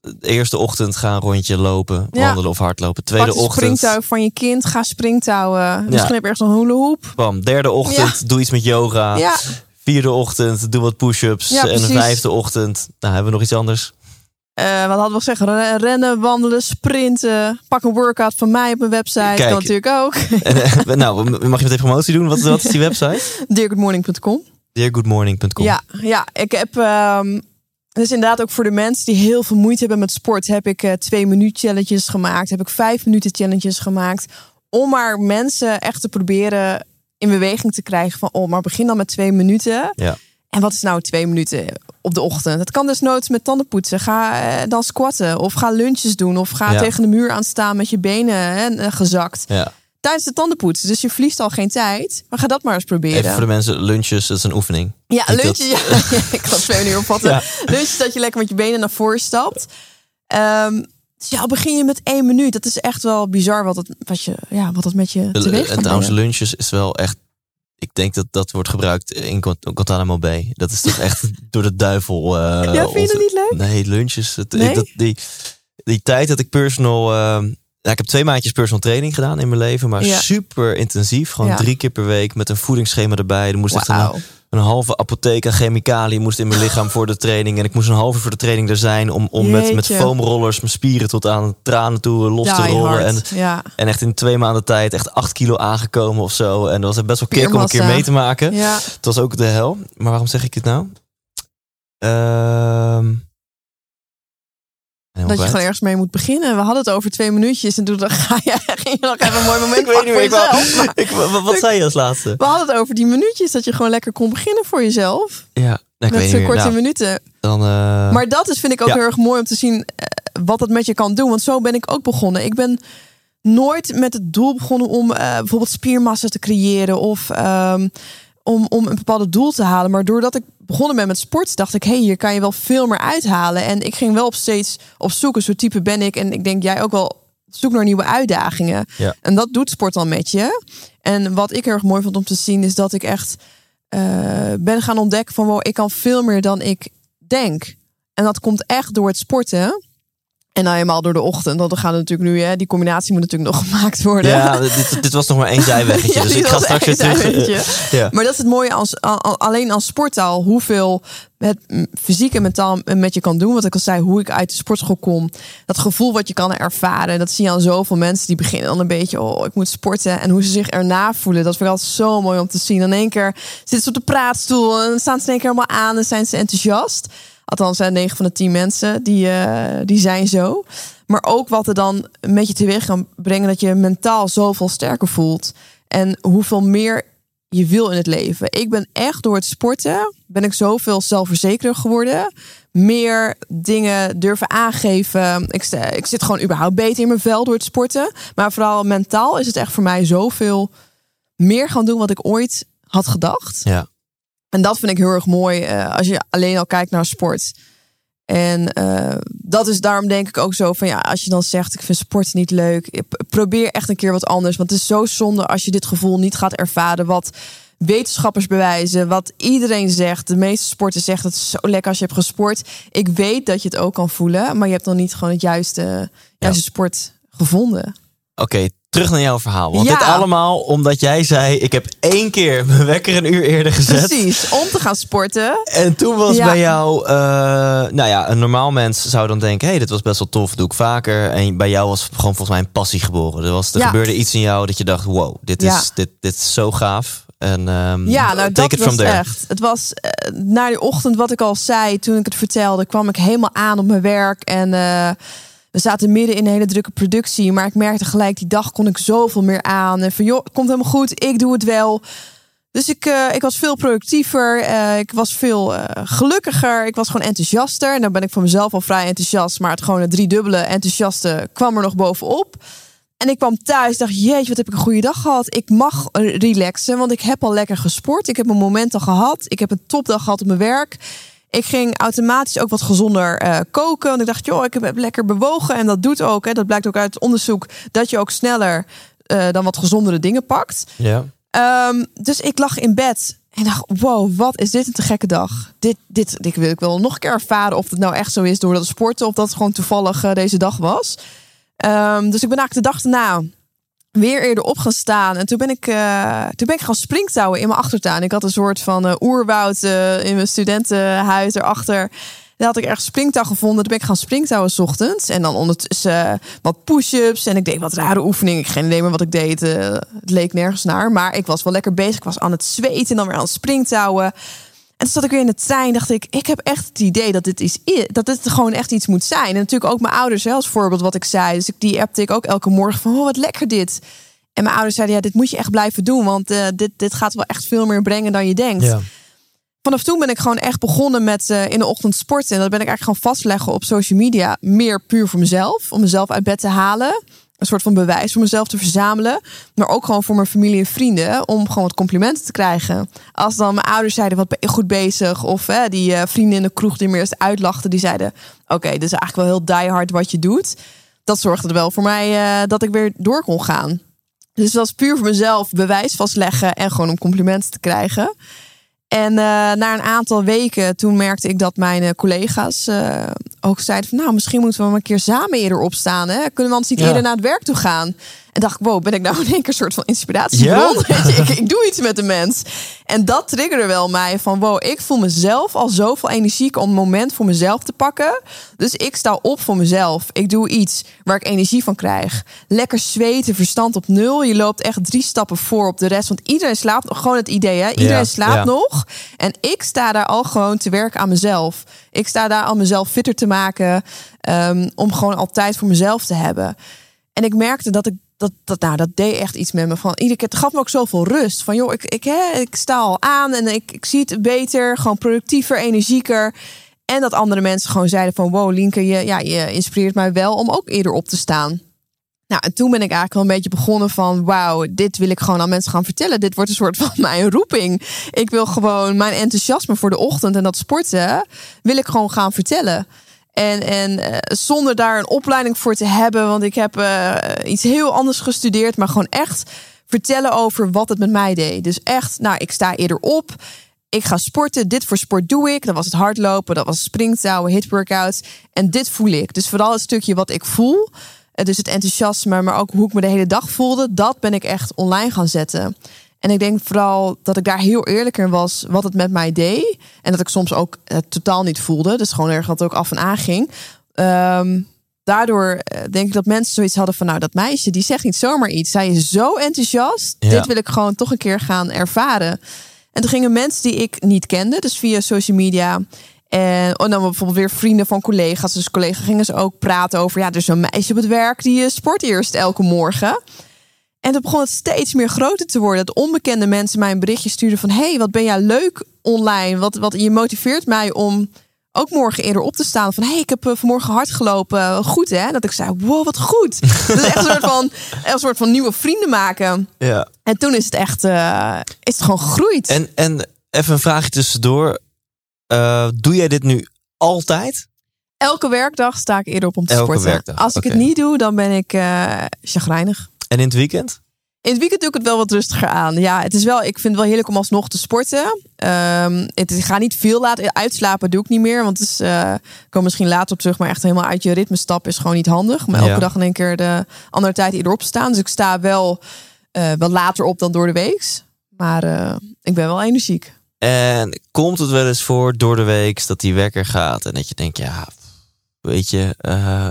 de eerste ochtend ga een rondje lopen, Ja. wandelen of hardlopen. Tweede de ochtend, springtouw van je kind. Ga springtouwen. Misschien heb je ergens een hula hoop. bam. Derde ochtend, doe iets met yoga. Ja, Vierde ochtend, doe wat push-ups. Ja, en de vijfde ochtend, nou hebben we nog iets anders. eh, wat hadden we gezegd? Re- Rennen, wandelen, sprinten. Pak een workout van mij op mijn website. Kijk. Kan natuurlijk ook. En, eh, nou, mag je meteen promotie doen? Wat, wat is die website? Deargoodmorning.com Deargoodmorning.com. Ja, ja, ik heb. ehm dus inderdaad ook voor de mensen die heel veel moeite hebben met sport, heb ik eh, twee minuut challenges gemaakt. Heb ik vijf minuten challenges gemaakt. Om maar mensen echt te proberen in beweging te krijgen van, oh, maar begin dan met twee minuten. Ja. En wat is nou twee minuten op de ochtend? Het kan dus nooit met tanden poetsen. Ga eh, dan squatten of ga lunches doen of ga Ja. tegen de muur aan staan met je benen hè, eh, gezakt Ja. Tijdens de tandenpoetsen. Dus je verliest al geen tijd. Maar ga dat maar eens proberen. Even voor de mensen, lunches, dat is een oefening. Ja, lunches. Ja, ik kan het twee uur opvatten. Ja. Lunches dat je lekker met je benen naar voren stapt. Ehm, dus ja, begin je met één minuut. Dat is echt wel bizar wat het, wat je, ja, wat het met je De- teweeg En trouwens, lunches is wel echt... Ik denk dat dat wordt gebruikt in Guant- Guantanamo Bay. Dat is toch echt door de duivel. eh, Ja, vind je dat niet leuk? Nee, lunches. Het, Nee? Ik, dat, die, die tijd dat ik personal... eh, ja, ik heb twee maandjes personal training gedaan in mijn leven. Maar Ja. super intensief. Gewoon Ja. drie keer per week met een voedingsschema erbij. Er moest echt een, halve apotheek aan chemicaliën moest in mijn lichaam voor de training. En ik moest een uur voor de training er zijn om, om met, met foamrollers mijn spieren tot aan tranen toe los te rollen. En, ja. en echt in twee maanden tijd echt acht kilo aangekomen of zo. En dat was best wel kick om een keer mee te maken. ja. Het was ook de hel. Maar waarom zeg ik dit nou? Ehm, Dat je gewoon ergens mee moet beginnen. We hadden het over twee minuutjes en toen dacht- ga je, ging je nog even een mooi moment Ik weet niet voor. Ik jezelf. Ik, wat, zei je als laatste? We hadden het over die minuutjes, dat je gewoon lekker kon beginnen voor jezelf. Ja, nou, met zo'n korte Nou, minuten. dan, eh, Maar dat is, vind ik ook Ja. heel erg mooi om te zien eh, wat het met je kan doen. Want zo ben ik ook begonnen. Ik ben nooit met het doel begonnen om eh, bijvoorbeeld spiermassa te creëren of ehm, om, om een bepaald doel te halen. Maar doordat ik begonnen ben met sport, dacht ik, hé, hey, hier kan je wel veel meer uithalen. En ik ging wel op steeds op zoek. Een soort type ben ik. En ik denk jij ook wel zoek naar nieuwe uitdagingen. Ja. En dat doet sport dan met je. En wat ik heel erg mooi vond om te zien, is dat ik echt eh, ben gaan ontdekken van wow, ik kan veel meer dan ik denk. En dat komt echt door het sporten. En nou helemaal door de ochtend. Want we gaan natuurlijk nu, hè, die combinatie moet natuurlijk nog gemaakt worden. ja, dit, dit was nog maar één zijweggetje. Ja, dus ik ga straks weer terug. zijweggetje. ja. Maar dat is het mooie als, al- al- alleen als sporttaal. Hoeveel het fysiek en mentaal met je kan doen. Wat ik al zei, hoe ik uit de sportschool kom. Dat gevoel wat je kan ervaren. Dat zie je aan zoveel mensen die beginnen dan een beetje. Oh, ik moet sporten. En hoe ze zich erna voelen. Dat vind ik altijd zo mooi om te zien. In één keer zitten ze op de praatstoel. En dan staan ze in één keer helemaal aan. En zijn ze enthousiast. Althans, zijn 9 van de 10 mensen die, eh, die zijn zo. Maar ook wat er dan met je teweeg kan brengen. Dat je mentaal zoveel sterker voelt. En hoeveel meer je wil in het leven. Ik ben echt door het sporten ben ik zoveel zelfverzekerder geworden. Meer dingen durven aangeven. Ik, ik zit gewoon überhaupt beter in mijn vel door het sporten. Maar vooral mentaal is het echt voor mij zoveel meer gaan doen wat ik ooit had gedacht. Ja. En dat vind ik heel erg mooi eh, als je alleen al kijkt naar sport. En eh, dat is daarom denk ik ook zo van ja, als je dan zegt ik vind sport niet leuk, probeer echt een keer wat anders. Want het is zo zonde als je dit gevoel niet gaat ervaren. Wat wetenschappers bewijzen, wat iedereen zegt. De meeste sporters zeggen het is zo lekker als je hebt gesport. Ik weet dat je het ook kan voelen, maar je hebt dan niet gewoon het juiste, juiste sport gevonden. Oké, terug naar jouw verhaal. Want Ja. dit allemaal omdat jij zei... ik heb één keer mijn wekker een uur eerder gezet. Precies, om te gaan sporten. En toen was Ja. bij jou... eh, nou ja, een normaal mens zou dan denken... hé, hey, dit was best wel tof, doe ik vaker. En bij jou was gewoon volgens mij een passie geboren. Er, was, er Ja. gebeurde iets in jou dat je dacht... wow, dit, is, dit, dit is zo gaaf. En, ehm, Ja, nou dat was there. echt. Het was eh, na die ochtend, wat ik al zei, toen ik het vertelde, kwam ik helemaal aan op mijn werk. En eh, we zaten midden in een hele drukke productie. Maar ik merkte gelijk, die dag kon ik zoveel meer aan. En van, joh, het komt helemaal goed, ik doe het wel. Dus ik, eh, ik was veel productiever. eh, ik was veel eh, gelukkiger. Ik was gewoon enthousiaster. En dan ben ik van mezelf al vrij enthousiast. Maar het gewoon driedubbele enthousiaste kwam er nog bovenop. En ik kwam thuis, dacht, jeetje, wat heb ik een goede dag gehad. Ik mag relaxen, want ik heb al lekker gesport. Ik heb mijn momenten gehad. Ik heb een topdag gehad op mijn werk. Ik ging automatisch ook wat gezonder eh, koken. Want ik dacht, joh, ik heb lekker bewogen. En dat doet ook, hè, dat blijkt ook uit het onderzoek... dat je ook sneller eh, dan wat gezondere dingen pakt. Ja. Ehm, dus ik lag in bed en dacht, wow, wat is dit een te gekke dag. Dit, dit, dit wil ik wel nog een keer ervaren of het nou echt zo is door dat sporten... of dat het gewoon toevallig eh, deze dag was. Ehm, dus ik ben eigenlijk de dag daarna weer eerder op gaan staan. En toen ben ik, eh, toen ben ik gaan springtouwen in mijn achtertuin. Ik had een soort van eh, oerwoud eh, in mijn studentenhuis erachter. Daar had ik ergens springtouw gevonden. Toen ben ik gaan springtouwen 's ochtends. En dan ondertussen wat push-ups. En ik deed wat rare oefeningen. Ik geen idee meer wat ik deed. Het leek nergens naar. Maar ik was wel lekker bezig. Ik was aan het zweten en dan weer aan het springtouwen. En toen zat ik weer in de trein. Dacht ik, ik heb echt het idee dat dit, is, dat dit gewoon echt iets moet zijn. En natuurlijk ook mijn ouders hè, als voorbeeld wat ik zei. Dus ik, die appte ik ook elke morgen van, oh wat lekker dit. En mijn ouders zeiden, ja, dit moet je echt blijven doen. Want eh, dit, dit gaat wel echt veel meer brengen dan je denkt. Ja. Vanaf toen ben ik gewoon echt begonnen met eh, in de ochtend sporten. En dat ben ik eigenlijk gaan vastleggen op social media. Meer puur voor mezelf. Om mezelf uit bed te halen. Een soort van bewijs voor mezelf te verzamelen. Maar ook gewoon voor mijn familie en vrienden. Om gewoon wat complimenten te krijgen. Als dan mijn ouders zeiden, wat goed bezig? Of hè, die eh, vrienden in de kroeg die me eerst uitlachten. Die zeiden, oké, dit is eigenlijk wel heel diehard wat je doet. Dat zorgde er wel voor mij eh, dat ik weer door kon gaan. Dus dat was puur voor mezelf bewijs vastleggen. En gewoon om complimenten te krijgen. En eh, na een aantal weken, toen merkte ik dat mijn eh, collega's eh, ook zeiden van... nou, misschien moeten we maar een keer samen eerder opstaan. Hè? Kunnen we anders niet Ja. eerder naar het werk toe gaan? En dacht ik, wow, ben ik nou in één keer een soort van inspiratiebron? Ja? Weet je, ik, ik doe iets met de mens. En dat triggerde wel mij van, wow, ik voel mezelf al zoveel energiek om een moment voor mezelf te pakken. Dus ik sta op voor mezelf. Ik doe iets waar ik energie van krijg. Lekker zweten, verstand op nul. Je loopt echt drie stappen voor op de rest. Want iedereen slaapt, gewoon het idee, hè? Iedereen Ja, slaapt ja. nog. En ik sta daar al gewoon te werken aan mezelf. Ik sta daar al mezelf fitter te maken. ehm, om gewoon altijd voor mezelf te hebben. En ik merkte dat ik dat, dat, nou, dat deed echt iets met me. Van iedere keer, het gaf me ook zoveel rust. Van joh, ik, ik, hè, ik sta al aan en ik, ik zie het beter, gewoon productiever, energieker. En dat andere mensen gewoon zeiden van wow, Linke, je, ja, je inspireert mij wel om ook eerder op te staan. Nou, en toen ben ik eigenlijk wel een beetje begonnen van wauw, dit wil ik gewoon aan mensen gaan vertellen. Dit wordt een soort van mijn roeping. Ik wil gewoon mijn enthousiasme voor de ochtend en dat sporten, wil ik gewoon gaan vertellen. En, en eh, zonder daar een opleiding voor te hebben, want ik heb eh, iets heel anders gestudeerd, maar gewoon echt vertellen over wat het met mij deed. Dus echt, nou, ik sta eerder op. Ik ga sporten. Dit voor sport doe ik. Dat was het hardlopen, dat was springtouwen, hitworkouts. En dit voel ik. Dus vooral het stukje wat ik voel. eh, Dus het enthousiasme, maar ook hoe ik me de hele dag voelde. Dat ben ik echt online gaan zetten. En ik denk vooral dat ik daar heel eerlijk in was wat het met mij deed. En dat ik soms ook het totaal niet voelde. Dus gewoon erg dat het ook af en aan ging. Ehm, daardoor eh, denk ik dat mensen zoiets hadden van... nou, dat meisje, die zegt niet zomaar iets. Zij is zo enthousiast. Ja. Dit wil ik gewoon toch een keer gaan ervaren. En toen gingen mensen die ik niet kende, dus via social media... En oh, dan bijvoorbeeld weer vrienden van collega's. Dus collega's gingen ze ook praten over... ja, er is een meisje op het werk die eh, sport eerst elke morgen... En toen begon het steeds meer groter te worden. Dat onbekende mensen mij een berichtje stuurden van... hey, wat ben jij leuk online. Wat, wat, je motiveert mij om ook morgen eerder op te staan. Van, hey, ik heb eh, vanmorgen hard gelopen. Goed, hè? Dat ik zei, wow, wat goed. dus echt een soort, van, een soort van nieuwe vrienden maken. Ja. En toen is het echt... eh, is het gewoon gegroeid. En, en even een vraagje tussendoor. Eh, doe jij dit nu altijd? Elke werkdag sta ik eerder op om te Elke sporten. werkdag, Als ik het niet doe, dan ben ik eh chagrijnig. En in het weekend? In het weekend doe ik het wel wat rustiger aan. Ja, het is wel, ik vind het wel heerlijk om alsnog te sporten. Ehm, het, ik ga niet veel laten uitslapen, doe ik niet meer. Want het is, eh, ik kom misschien later op terug, maar echt helemaal uit je ritme stappen is gewoon niet handig. Maar elke Ja. dag in één keer de andere tijd eerder staan. Dus ik sta wel, eh, wel later op dan door de week. Maar eh, ik ben wel energiek. En komt het wel eens voor door de week dat die wekker gaat en dat je denkt, ja, weet je,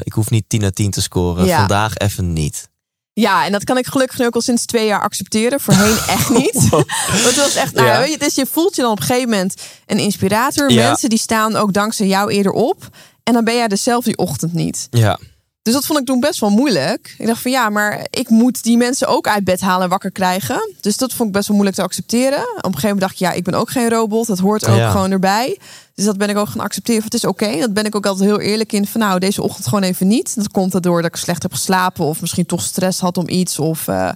ik hoef niet 10 naar 10 te scoren. Ja. Vandaag even niet. Ja, en dat kan ik gelukkig nu ook al sinds twee jaar accepteren. Voorheen echt niet. Want het was echt, nou, Ja. je, dus je voelt je dan op een gegeven moment een inspirator. Ja. Mensen die staan ook dankzij jou eerder op. En dan ben jij dezelfde die ochtend niet. Ja, Dus dat vond ik toen best wel moeilijk. Ik dacht van ja, maar ik moet die mensen ook uit bed halen en wakker krijgen. Dus dat vond ik best wel moeilijk te accepteren. Op een gegeven moment dacht ik, ja, ik ben ook geen robot. Dat hoort ook Ja. gewoon erbij. Dus dat ben ik ook gaan accepteren. Het is oké. Dat ben ik ook altijd heel eerlijk in. Van nou, deze ochtend gewoon even niet. Dat komt erdoor dat ik slecht heb geslapen. Of misschien toch stress had om iets. Of eh,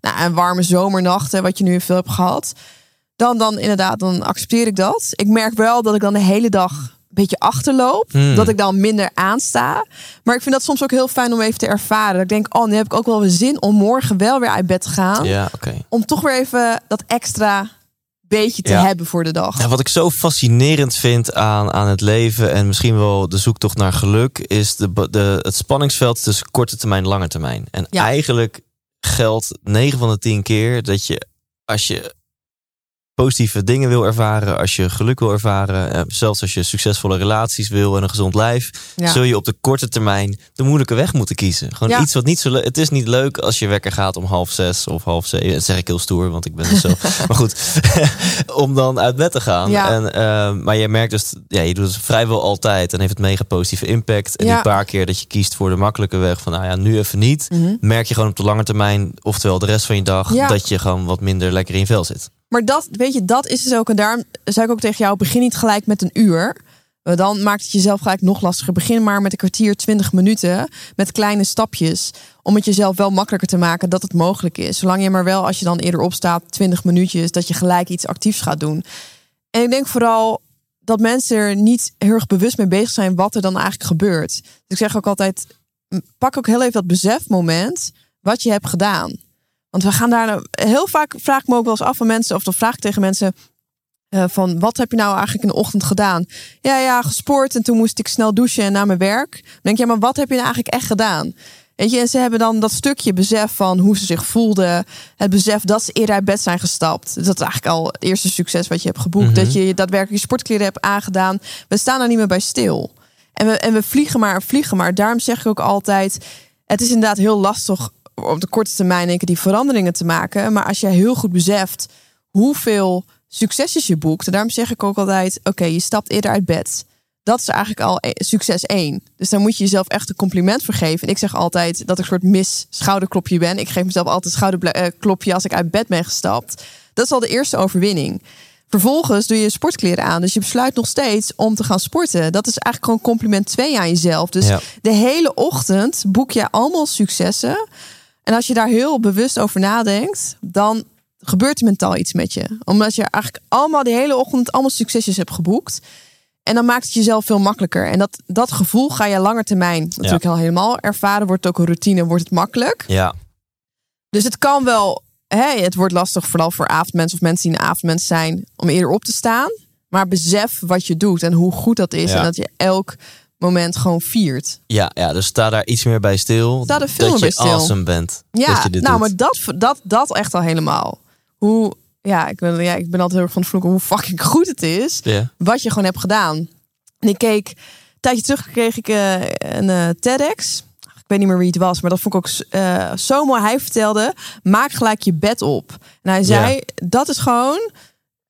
nou, een warme zomernacht, hè, wat je nu veel hebt gehad. Dan, dan inderdaad, dan accepteer ik dat. Ik merk wel dat ik dan de hele dag een beetje achterloop. Hmm. Dat ik dan minder aansta. Maar ik vind dat soms ook heel fijn om even te ervaren. Dat ik denk, oh, nu heb ik ook wel weer zin om morgen wel weer uit bed te gaan. ja. Om toch weer even dat extra beetje te Ja. hebben voor de dag. Ja, wat ik zo fascinerend vind aan, aan het leven en misschien wel de zoektocht naar geluk, is de, de, het spanningsveld tussen korte termijn en lange termijn. En Ja. eigenlijk geldt 9 van de 10 keer dat je als je positieve dingen wil ervaren, als je geluk wil ervaren, eh, zelfs als je succesvolle relaties wil en een gezond lijf, Ja. zul je op de korte termijn de moeilijke weg moeten kiezen. Gewoon Ja. iets wat niet zo leuk. Het is niet leuk als je wekker gaat om half zes of half zeven. Dat zeg ik heel stoer, want ik ben dus zo. maar goed, om dan uit bed te gaan. Ja. En, eh, maar je merkt dus, ja, je doet het vrijwel altijd en heeft het mega positieve impact. En die paar keer dat je kiest voor de makkelijke weg van, nou ja, nu even niet, Mhm. merk je gewoon op de lange termijn, oftewel de rest van je dag, dat je gewoon wat minder lekker in vel zit. Maar dat, weet je, dat is dus ook. En daarom zei ik ook tegen jou: begin niet gelijk met een uur. Want Dan maakt het jezelf gelijk nog lastiger. Begin maar met een kwartier, twintig minuten. Met kleine stapjes. Om het jezelf wel makkelijker te maken dat het mogelijk is. Zolang je maar wel, als je dan eerder opstaat, 20 minuutjes, dat je gelijk iets actiefs gaat doen. En ik denk vooral dat mensen er niet heel erg bewust mee bezig zijn wat er dan eigenlijk gebeurt. Dus ik zeg ook altijd: pak ook heel even dat besefmoment wat je hebt gedaan. Want we gaan daar nou- heel vaak vraag ik me ook wel eens af van mensen, of dan vraag ik tegen mensen eh, van wat heb je nou eigenlijk in de ochtend gedaan? Ja, ja, gesport en toen moest ik snel douchen en naar mijn werk. Dan denk je, ja, maar wat heb je nou eigenlijk echt gedaan? Weet je, en ze hebben dan dat stukje besef van hoe ze zich voelden. Het besef dat ze eerder uit bed zijn gestapt. Dat is eigenlijk al het eerste succes wat je hebt geboekt. Mhm. Dat je daadwerkelijk je sportkleren hebt aangedaan. We staan er niet meer bij stil. En we, en we vliegen maar en vliegen maar. Daarom zeg ik ook altijd, het is inderdaad heel lastig op de korte termijn denk ik, die veranderingen te maken. Maar als je heel goed beseft hoeveel succesjes je boekt. En daarom zeg ik ook altijd, oké, je stapt eerder uit bed. Dat is eigenlijk al e- succes één. Dus daar moet je jezelf echt een compliment voor geven. En ik zeg altijd dat ik een soort mis schouderklopje ben. Ik geef mezelf altijd een schouderklopje als ik uit bed ben gestapt. Dat is al de eerste overwinning. Vervolgens doe je sportkleren aan. Dus je besluit nog steeds om te gaan sporten. Dat is eigenlijk gewoon compliment twee aan jezelf. Dus Ja. de hele ochtend boek je allemaal successen. En als je daar heel bewust over nadenkt, dan gebeurt er mentaal iets met je. Omdat je eigenlijk allemaal die hele ochtend allemaal succesjes hebt geboekt. En dan maakt het jezelf veel makkelijker. En dat, dat gevoel ga je langer termijn natuurlijk al helemaal ervaren. Wordt het ook een routine, wordt het makkelijk. Ja, Dus het kan wel, hè, het wordt lastig vooral voor avondmensen of mensen die een avondmens zijn om eerder op te staan. Maar besef wat je doet en hoe goed dat is. Ja. En dat je elk moment gewoon viert. ja, ja, dus sta daar iets meer bij stil. Sta er veel dat meer je bij stil. awesome bent. Ja, dat je dit nou, doet. maar dat, dat, dat echt al helemaal. Hoe, ja ik, ben, ja, ik ben altijd heel erg van het vloeken hoe fucking goed het is. Wat je gewoon hebt gedaan. En ik keek, een tijdje terug kreeg ik eh, een eh, TEDx. Ik weet niet meer wie het was, maar dat vond ik ook eh, zo mooi. Hij vertelde, maak gelijk je bed op. En hij zei, dat is gewoon,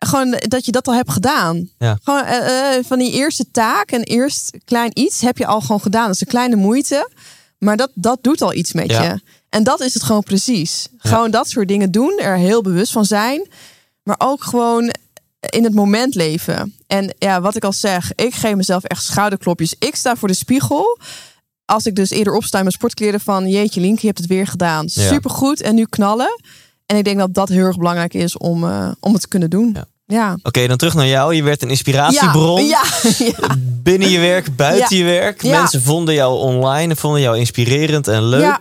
gewoon dat je dat al hebt gedaan. Ja. Gewoon eh, eh, van die eerste taak en eerst klein iets heb je al gewoon gedaan. Dat is een kleine moeite, maar dat, dat doet al iets met Ja. je. En dat is het gewoon precies. Gewoon dat soort dingen doen, er heel bewust van zijn. Maar ook gewoon in het moment leven. En ja, wat ik al zeg, ik geef mezelf echt schouderklopjes. Ik sta voor de spiegel. Als ik dus eerder opsta in mijn sportkleren van... jeetje Link, je hebt het weer gedaan. Supergoed en nu knallen. En ik denk dat dat heel erg belangrijk is om, eh, om het te kunnen doen. Ja. Ja. Oké, dan terug naar jou. Je werd een inspiratiebron. Ja, ja, ja. Binnen je werk, buiten je werk. Mensen vonden jou online, vonden jou inspirerend en leuk. Ja.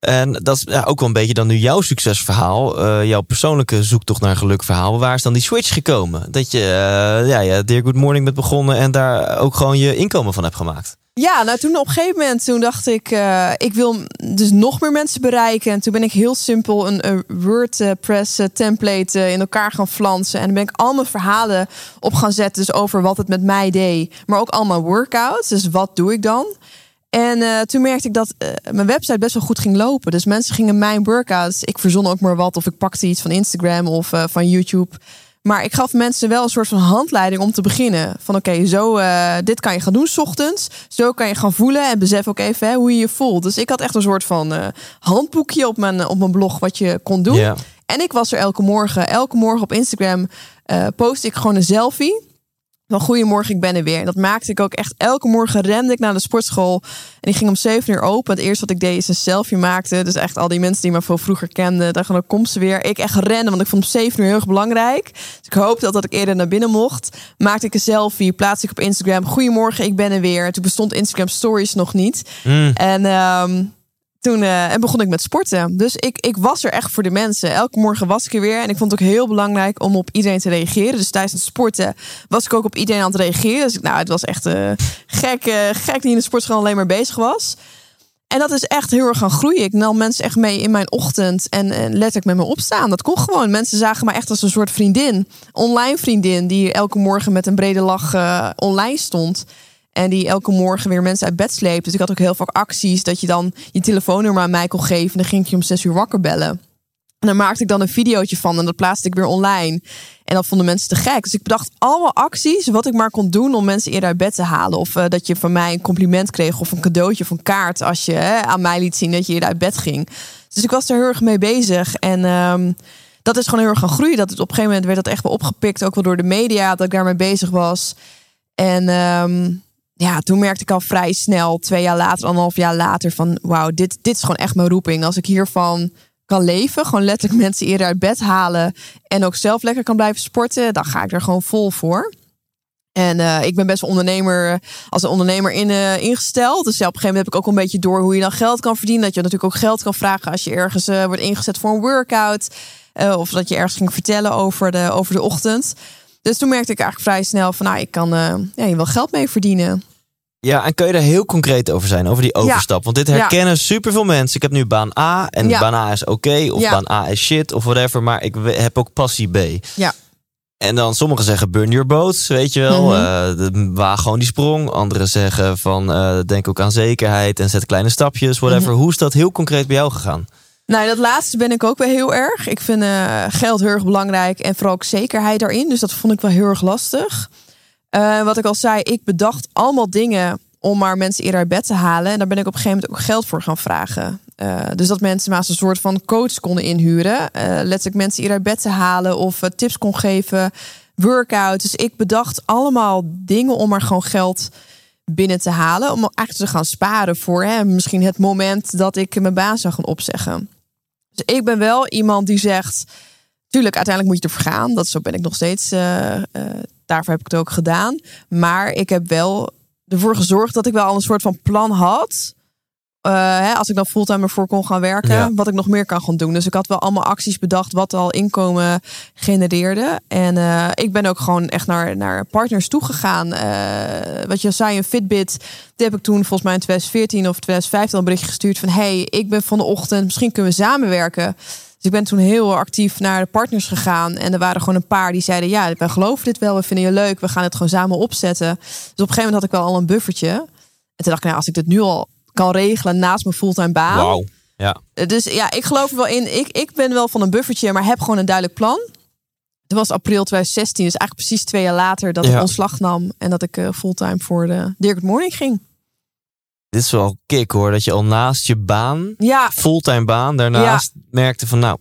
En dat is ja, ook wel een beetje dan nu jouw succesverhaal. eh, jouw persoonlijke zoektocht naar geluk verhaal. Waar is dan die switch gekomen? Dat je eh, ja, ja, Dear Good Morning bent begonnen en daar ook gewoon je inkomen van hebt gemaakt. Ja, nou toen op een gegeven moment toen dacht ik, eh, ik wil dus nog meer mensen bereiken. En toen ben ik heel simpel een, WordPress eh, template eh, in elkaar gaan flansen. En dan ben ik al mijn verhalen op gaan zetten, dus over wat het met mij deed. Maar ook allemaal workouts, dus wat doe ik dan? En toen merkte ik dat mijn website best wel goed ging lopen. Dus mensen gingen mijn workouts. Ik verzon ook maar wat of ik pakte iets van Instagram of van YouTube. Maar ik gaf mensen wel een soort van handleiding om te beginnen. Van oké, zo eh, dit kan je gaan doen 's ochtends. Zo kan je gaan voelen en besef ook even hè, hoe je je voelt. Dus ik had echt een soort van eh, handboekje op mijn, op mijn blog wat je kon doen. En ik was er elke morgen. Elke morgen op Instagram eh post ik gewoon een selfie. Van goedemorgen, ik ben er weer. En dat maakte ik ook echt. Elke morgen rende ik naar de sportschool. En die ging om 7 uur open. Het eerste wat ik deed is een selfie maakte. Dus echt al die mensen die me veel vroeger kenden. Daar dan komt ze weer. Ik echt rennen, want ik vond om 7 uur heel erg belangrijk. Dus ik hoopte dat ik eerder naar binnen mocht. Maakte ik een selfie, plaatste ik op Instagram. Goedemorgen, ik ben er weer. Toen bestond Instagram Stories nog niet. Mm. En ehm, toen eh, en begon ik met sporten. Dus ik, ik was er echt voor de mensen. Elke morgen was ik er weer. En ik vond het ook heel belangrijk om op iedereen te reageren. Dus tijdens het sporten was ik ook op iedereen aan het reageren. Dus ik- nou, het was echt eh, gek, eh, gek die in de sportschool alleen maar bezig was. En dat is echt heel erg gaan groeien. Ik nam mensen echt mee in mijn ochtend en, en letterlijk met me opstaan. Dat kon gewoon. Mensen zagen me echt als een soort vriendin. Online vriendin die elke morgen met een brede lach online stond. En die elke morgen weer mensen uit bed sleept. Dus ik had ook heel vaak acties dat je dan je telefoonnummer aan mij kon geven. En dan ging ik je om zes uur wakker bellen. En daar maakte ik dan een videootje van en dat plaatste ik weer online. En dat vonden mensen te gek. Dus ik bedacht allemaal acties wat ik maar kon doen om mensen eerder uit bed te halen. Of eh, dat je van mij een compliment kreeg of een cadeautje of een kaart als je hè, aan mij liet zien dat je eerder uit bed ging. Dus ik was er heel erg mee bezig. En ehm, dat is gewoon heel erg gaan groeien. Dat het op een gegeven moment werd dat echt wel opgepikt, ook wel door de media, dat ik daarmee bezig was. En ehm, ja, toen merkte ik al vrij snel, twee jaar later, anderhalf jaar later, van wauw, dit, dit is gewoon echt mijn roeping. Als ik hiervan kan leven, gewoon letterlijk mensen eerder uit bed halen en ook zelf lekker kan blijven sporten, dan ga ik er gewoon vol voor. En eh, ik ben best wel ondernemer, als een ondernemer eh, ingesteld. Dus ja, op een gegeven moment heb ik ook een beetje door hoe je dan geld kan verdienen. Dat je natuurlijk ook geld kan vragen als je ergens eh, wordt ingezet voor een workout. Of dat je ergens ging vertellen over de, over de ochtend. Dus toen merkte ik eigenlijk vrij snel van, nou, ik kan eh, ja, hier wel geld mee verdienen. Ja, en kun je daar heel concreet over zijn, over die overstap? Want dit Ja. herkennen superveel mensen. Ik heb nu baan A en Ja. baan A is oké, of Ja. baan A is shit, of whatever. Maar ik heb ook passie B. Ja. En dan sommigen zeggen burn your boats, weet je wel. De- waag gewoon die sprong. Anderen zeggen van eh, denk ook aan zekerheid en zet kleine stapjes, whatever. Mhm. Hoe is dat heel concreet bij jou gegaan? Nou, dat laatste ben ik ook wel heel erg. Ik vind eh, geld heel erg belangrijk en vooral ook zekerheid daarin. Dus dat vond ik wel heel erg lastig. Eh, wat ik al zei, ik bedacht allemaal dingen om maar mensen eerder uit bed te halen. En daar ben ik op een gegeven moment ook geld voor gaan vragen. Eh, dus dat mensen maar als een soort van coach konden inhuren. Letterlijk mensen eerder uit bed te halen of tips kon geven. Workout. Dus ik bedacht allemaal dingen om maar gewoon geld binnen te halen. Om eigenlijk te gaan sparen voor hè, misschien het moment dat ik mijn baan zou gaan opzeggen. Dus ik ben wel iemand die zegt... Tuurlijk, uiteindelijk moet je ervoor gaan. Dat zo ben ik nog steeds. eh, eh, daarvoor heb ik het ook gedaan. Maar ik heb wel ervoor gezorgd dat ik wel een soort van plan had. Eh, hè, als ik dan fulltime ervoor kon gaan werken, Ja. wat ik nog meer kan gaan doen. Dus ik had wel allemaal acties bedacht wat al inkomen genereerde. En eh, ik ben ook gewoon echt naar, naar partners toegegaan. Eh wat je zei, een Fitbit. Die heb ik toen volgens mij in 2014 of 2015 al een berichtje gestuurd van... hey, ik ben van de ochtend, misschien kunnen we samenwerken. Dus ik ben toen heel actief naar de partners gegaan. En er waren gewoon een paar die zeiden... ja, wij geloven dit wel, we vinden je leuk. We gaan het gewoon samen opzetten. Dus op een gegeven moment had ik wel al een buffertje. En toen dacht ik, nou, als ik dit nu al kan regelen naast mijn fulltime baan... Wauw. Ja. Dus ja, ik geloof er wel in. Ik, ik ben wel van een buffertje, maar heb gewoon een duidelijk plan. Het was april 2016, dus eigenlijk precies twee jaar later dat ik ontslag nam en dat ik eh, fulltime voor de Dirk Morning ging. Dit is wel kick hoor, dat je al naast je baan, Ja, fulltime baan, daarnaast merkte van nou,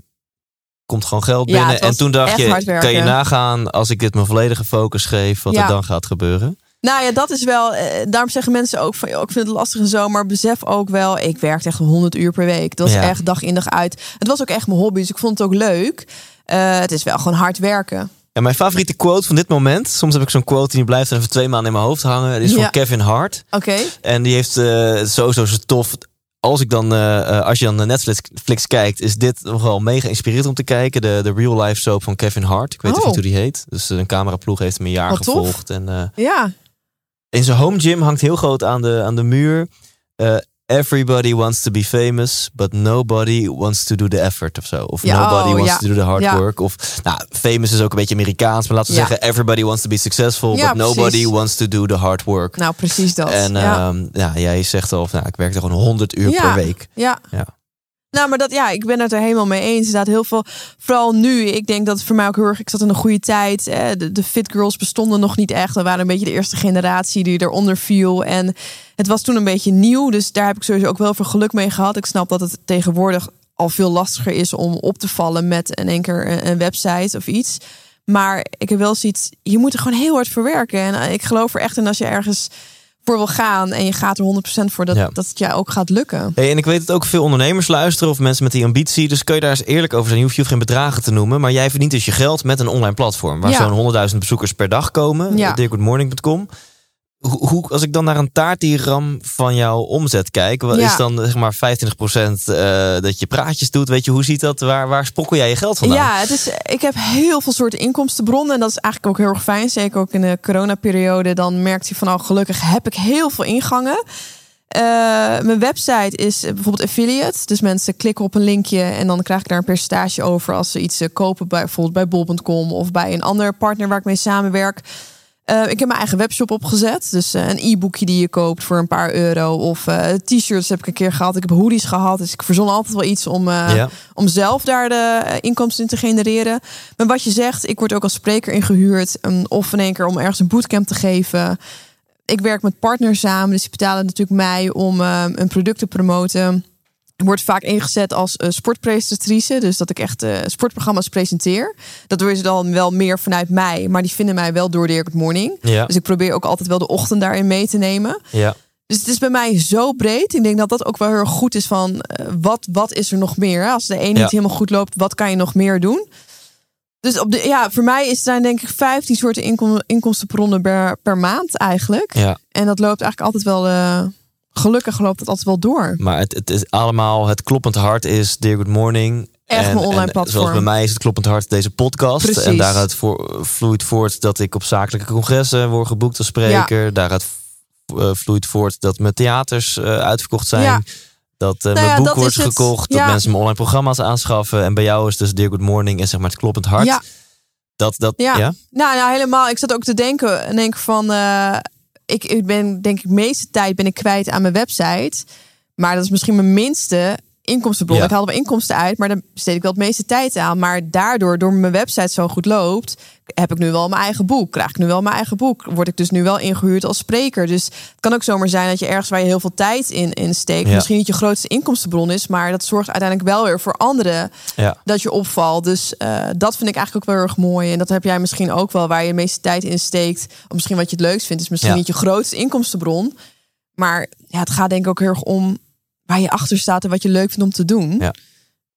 komt gewoon geld binnen. en toen dacht je, kan je nagaan als ik dit mijn volledige focus geef, wat er dan gaat gebeuren? Nou ja, dat is wel. eh, daarom zeggen mensen ook van, joh, ik vind het lastig en zo, maar besef ook wel, ik werkte echt 100 uur per week. Dat was Ja. echt dag in dag uit. Het was ook echt mijn hobby, dus ik vond het ook leuk. Eh, het is wel gewoon hard werken. Ja, mijn favoriete quote van dit moment, soms heb ik zo'n quote die blijft even twee maanden in mijn hoofd hangen, die is Ja. van Kevin Hart. Oké. En die heeft eh sowieso zo tof. Als, ik dan, eh, als je dan naar Netflix kijkt, is dit nogal mega inspirerend om te kijken. De, de real life soap van Kevin Hart. Ik weet Oh. niet hoe die heet. Dus een cameraploeg heeft hem een jaar Wat tof. gevolgd. En, eh, Ja. In zijn home gym hangt heel groot aan de, aan de muur. eh, Everybody wants to be famous, but nobody wants to do the effort of zo. Of Ja, nobody oh, wants ja. to do the hard Ja. work. Of, nou, famous is ook een beetje Amerikaans, maar laten we zeggen, everybody wants to be successful, but nobody precies. wants to do the hard work. Nou, precies dat. En ja. ehm, ja, jij zegt al, nou, ik werkte gewoon 100 uur per week. Ja. Ja. Nou, maar dat, ja, ik ben het er helemaal mee eens. Inderdaad, heel veel. Vooral nu. Ik denk dat voor mij ook heel erg. Ik zat in een goede tijd. Eh, de, de fit girls bestonden nog niet echt. We waren een beetje de eerste generatie die eronder viel. En het was toen een beetje nieuw. Dus daar heb ik sowieso ook wel veel geluk mee gehad. Ik snap dat het tegenwoordig al veel lastiger is om op te vallen met in één keer een, een website of iets. Maar ik heb wel zoiets. Je moet er gewoon heel hard voor werken. En eh, ik geloof er echt in als je ergens voor wil gaan en je gaat er 100% voor dat, Ja. dat het jou ook gaat lukken. Hey, en ik weet dat ook veel ondernemers luisteren of mensen met die ambitie. Dus kun je daar eens eerlijk over zijn. Je hoeft, je hoeft geen bedragen te noemen. Maar jij verdient dus je geld met een online platform. Waar Ja. zo'n 100.000 bezoekers per dag komen. Ja. Ja. Hoe, als ik dan naar een taartdiagram van jouw omzet kijk. Wat Ja. is dan zeg maar 25% eh, dat je praatjes doet. Weet je, hoe ziet dat? Waar, waar sprokkel jij je geld vandaan? Ja, het is, ik heb heel veel soorten inkomstenbronnen. En dat is eigenlijk ook heel erg fijn. Zeker ook in de coronaperiode. Dan merkt je van, oh, gelukkig heb ik heel veel ingangen. Eh, mijn website is bijvoorbeeld affiliate. Dus mensen klikken op een linkje en dan krijg ik daar een percentage over als ze iets eh, kopen, bij, bijvoorbeeld bij bol.com of bij een andere partner waar ik mee samenwerk. Eh, ik heb mijn eigen webshop opgezet. Dus eh, een e-boekje die je koopt voor een paar euro. Of eh, t-shirts heb ik een keer gehad. Ik heb hoodies gehad. Dus ik verzon altijd wel iets om, Ja. om zelf daar de inkomsten in te genereren. Maar wat je zegt, ik word ook als spreker ingehuurd. um, of in één keer om ergens een bootcamp te geven. Ik werk met partners samen. Dus die betalen natuurlijk mij om een product te promoten. Ik word vaak ingezet als eh, sportpresentatrice. Dus dat ik echt eh, sportprogramma's presenteer. Dat doen ze dan wel meer vanuit mij. Maar die vinden mij wel door Dirk Good Morning. Ja. Dus ik probeer ook altijd wel de ochtend daarin mee te nemen. ja. Dus het is bij mij zo breed. Ik denk dat dat ook wel heel erg goed is van eh, wat, wat is er nog meer? Als de ene Ja. niet helemaal goed loopt, wat kan je nog meer doen? Dus op de, ja, voor mij is zijn denk ik 15 soorten inkom, inkomstenbronnen per, per maand eigenlijk. ja. En dat loopt eigenlijk altijd wel, gelukkig loopt het altijd wel door. Maar het, het is allemaal, het kloppend hart is Dear Good Morning. Echt en, mijn online en platform. Zoals bij mij is het kloppend hart deze podcast. Precies. En daaruit voor, vloeit voort dat ik op zakelijke congressen word geboekt als spreker. Daaruit eh, vloeit voort dat mijn theaters eh, uitverkocht zijn. Ja. Dat eh, Nou mijn ja, boek wordt gekocht. Ja. Dat mensen mijn online programma's aanschaffen. En bij jou is dus Dear Good Morning en zeg maar het kloppend hart. Ja. Dat, dat, Ja. ja. Nou, nou, helemaal. Ik zat ook te denken, en denk van, ik, ben denk ik de meeste tijd ben ik kwijt aan mijn website, maar dat is misschien mijn minste inkomstenbron. Ja. Ik haal er wel inkomsten uit, maar daar besteed ik wel het meeste tijd aan. Maar daardoor, door mijn website zo goed loopt, heb ik nu wel mijn eigen boek. Krijg ik nu wel mijn eigen boek. Word ik dus nu wel ingehuurd als spreker. Dus het kan ook zomaar zijn dat je ergens waar je heel veel tijd in, in steekt, Ja. misschien niet je grootste inkomstenbron is, maar dat zorgt uiteindelijk wel weer voor anderen Ja. dat je opvalt. Dus eh, dat vind ik eigenlijk ook wel erg mooi. En dat heb jij misschien ook wel, waar je de meeste tijd in steekt. Of misschien wat je het leukst vindt, is misschien niet je grootste inkomstenbron. Maar ja, het gaat denk ik ook heel erg om waar je achter staat en wat je leuk vindt om te doen. Ja.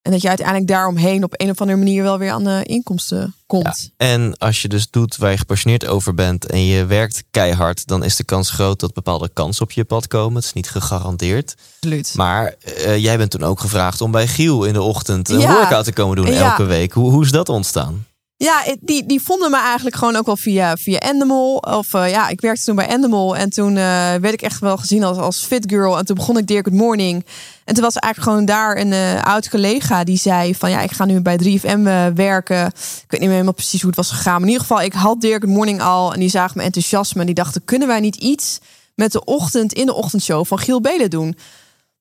En dat je uiteindelijk daaromheen op een of andere manier wel weer aan de inkomsten komt. En als je dus doet waar je gepassioneerd over bent en je werkt keihard, dan is de kans groot dat bepaalde kansen op je pad komen. Het is niet gegarandeerd. Absoluut. Maar eh, jij bent toen ook gevraagd om bij Giel in de ochtend een Ja. workout te komen doen Ja. elke week. Hoe, hoe is dat ontstaan? Ja, die, die vonden me eigenlijk gewoon ook wel via, via Endemol. Of eh, ja, ik werkte toen bij Endemol. En toen eh, werd ik echt wel gezien als, als fit girl. En toen begon ik Dear Good Morning. En toen was eigenlijk gewoon daar een eh oud collega die zei van... ja, ik ga nu bij 3FM eh, werken. Ik weet niet meer helemaal precies hoe het was gegaan. Maar in ieder geval, ik had Dear Good Morning al. En die zagen mijn enthousiasme. En die dachten, kunnen wij niet iets met de ochtend in de ochtendshow van Giel Belen doen?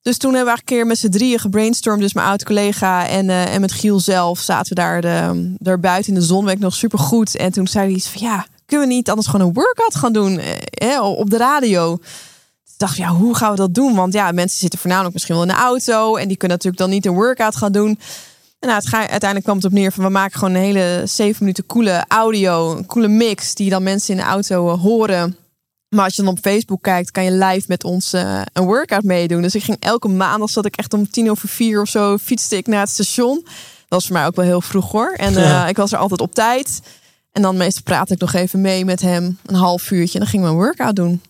Dus toen hebben we een keer met z'n drieën gebrainstormd. Dus mijn oud collega en, eh, en met Giel zelf zaten we daar, de, daar buiten in de zon. Nog super goed. En toen zei hij iets van ja, kunnen we niet anders gewoon een workout gaan doen eh, op de radio? Ik dacht, ja, hoe gaan we dat doen? Want ja, mensen zitten voornamelijk misschien wel in de auto. En die kunnen natuurlijk dan niet een workout gaan doen. En nou, uiteindelijk kwam het op neer van we maken gewoon een hele zeven minuten coole audio, een coole mix die dan mensen in de auto eh, horen. Maar als je dan op Facebook kijkt, kan je live met ons eh, een workout meedoen. Dus ik ging elke maandag zat ik echt om tien over vier of zo fietste ik naar het station. Dat was voor mij ook wel heel vroeg hoor. En eh, Ja. ik was er altijd op tijd. En dan meestal praatte ik nog even mee met hem, een half uurtje. En dan gingen we een workout doen.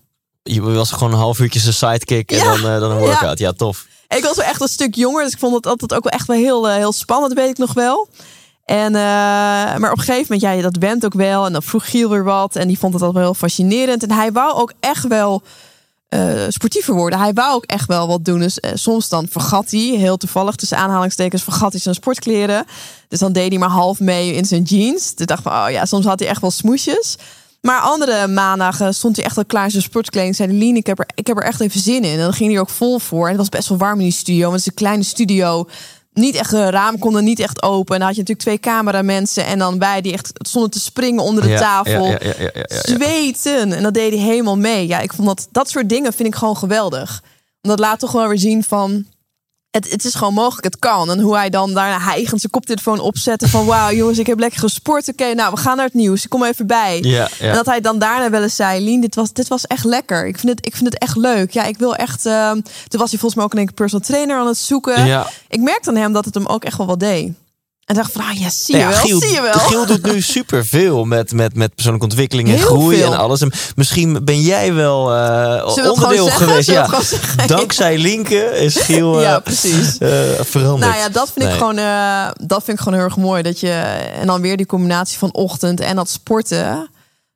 Je was gewoon een half uurtje zijn sidekick en Ja. dan, eh, dan een workout. Ja, tof. Ik was wel echt een stuk jonger, dus ik vond het altijd ook wel echt wel heel, heel spannend, weet ik nog wel. En, eh, maar op een gegeven moment, ja, dat went ook wel. En dan vroeg Giel weer wat. En die vond het wel heel fascinerend. En hij wou ook echt wel eh, sportiever worden. Hij wou ook echt wel wat doen. Dus eh, soms dan vergat hij, heel toevallig tussen aanhalingstekens, vergat hij zijn sportkleren. Dus dan deed hij maar half mee in zijn jeans. Toen dacht van, oh ja, soms had hij echt wel smoesjes. Maar andere maandagen stond hij echt al klaar in zijn sportkleding. Zei Lien, ik heb, er, ik heb er echt even zin in. En dan ging hij ook vol voor. En het was best wel warm in die studio. Want het is een kleine studio. Niet echt, een raam konden niet echt open. En dan had je natuurlijk twee cameramensen. En dan wij die echt stonden te springen onder de Ja, tafel. ja, ja, ja, ja, ja, ja. Zweten. En dat deed hij helemaal mee. Ja, ik vond dat, dat soort dingen vind ik gewoon geweldig. Want dat laat toch wel weer zien van... Het, het is gewoon mogelijk, het kan. En hoe hij dan daarna hijgend zijn koptelefoon opzette van... wauw jongens, ik heb lekker gesport. Oké, nou, we gaan naar het nieuws. Ik kom even bij. En dat hij dan daarna wel eens zei... Lien, dit was, dit was echt lekker. Ik vind, het, ik vind het echt leuk. Ja, ik wil echt... ehm, toen was hij volgens mij ook een personal trainer aan het zoeken. Ik merkte aan hem dat het hem ook echt wel wat deed. En dacht van, ah, ja, zie je Ja, wel, Giel, zie je wel. Giel doet nu superveel met, met, met persoonlijke ontwikkeling en Heel groei veel. en alles. En misschien ben jij wel het onderdeel geweest. Ja. Dankzij Linke is Giel Ja, eh, precies. eh, veranderd. Nou ja, dat vind ik gewoon, dat vind ik gewoon heel erg mooi. Dat je en dan weer die combinatie van ochtend en dat sporten.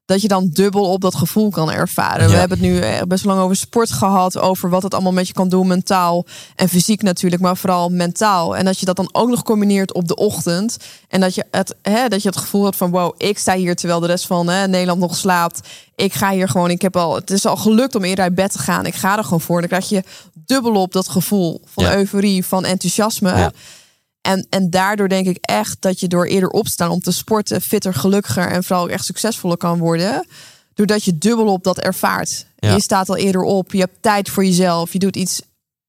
Dat je dan dubbel op dat gevoel kan ervaren. We hebben het nu eh, best lang over sport gehad. Over wat het allemaal met je kan doen, mentaal en fysiek natuurlijk, maar vooral mentaal. En dat je dat dan ook nog combineert op de ochtend. En dat je het, hè, dat je het gevoel hebt van wow, ik sta hier terwijl de rest van hè, Nederland nog slaapt. Ik ga hier gewoon, ik heb al, het is al gelukt om eerder uit bed te gaan. Ik ga er gewoon voor. Dan krijg je dubbel op dat gevoel van Ja. euforie, van enthousiasme. Ja. En, en daardoor denk ik echt dat je door eerder opstaan om te sporten, fitter, gelukkiger en vooral ook echt succesvoller kan worden. Doordat je dubbel op dat ervaart. Ja. Je staat al eerder op, je hebt tijd voor jezelf, je doet iets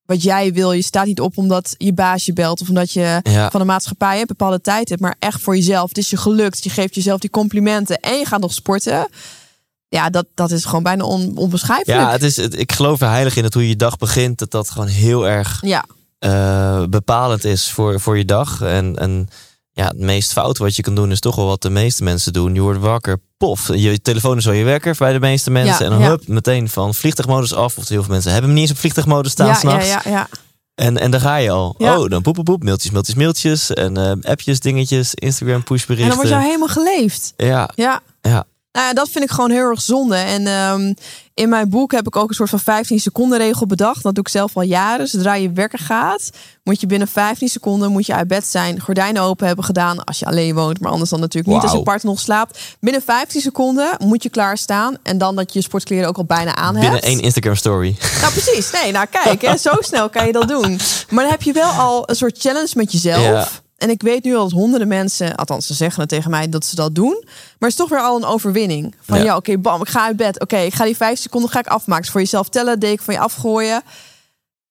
wat jij wil. Je staat niet op omdat je baas je belt of omdat je Ja. van de maatschappij een bepaalde tijd hebt, maar echt voor jezelf. Het is je gelukt, je geeft jezelf die complimenten en je gaat nog sporten. Ja, dat, dat is gewoon bijna on, onbeschrijfelijk. Ja, het is, het, ik geloof er heilig in dat hoe je dag begint, dat dat gewoon heel erg ja. Eh, bepalend is voor, voor je dag. En, en ja, het meest fout wat je kan doen is toch wel wat de meeste mensen doen. Je wordt wakker, pof, je telefoon is al je wekker bij de meeste mensen. Ja, en dan hup, meteen van vliegtuigmodus af. Of heel veel mensen hebben hem niet eens op vliegtuigmodus staan s'nachts. ja, ja, ja. En, en daar ga je al. Ja. Oh, dan poep, poep, poep, mailtjes, mailtjes, mailtjes. En eh, appjes, dingetjes, Instagram En pushberichten. dan wordt jou helemaal geleefd. Ja, Ja. ja. Nou ja, dat vind ik gewoon heel erg zonde. En ehm, in mijn boek heb ik ook een soort van 15 seconden regel bedacht. Dat doe ik zelf al jaren. Zodra je wekker gaat, moet je binnen 15 seconden moet je uit bed zijn, gordijnen open hebben gedaan. Als je alleen woont, maar anders dan natuurlijk niet als je Wauw. partner nog slaapt. Binnen 15 seconden moet je klaarstaan. En dan dat je je sportkleren ook al bijna aan hebt. Binnen één Instagram story. Nou, precies. Nee, nou kijk, hè, zo snel kan je dat doen. Maar dan heb je wel al een soort challenge met jezelf. Ja. En ik weet nu al dat honderden mensen, althans ze zeggen het tegen mij dat ze dat doen. Maar het is toch weer al een overwinning. Van ja, Ja. oké, bam, ik ga uit bed. Oké, ik ga die vijf seconden ga ik afmaken. Dus voor jezelf tellen, deken van je afgooien.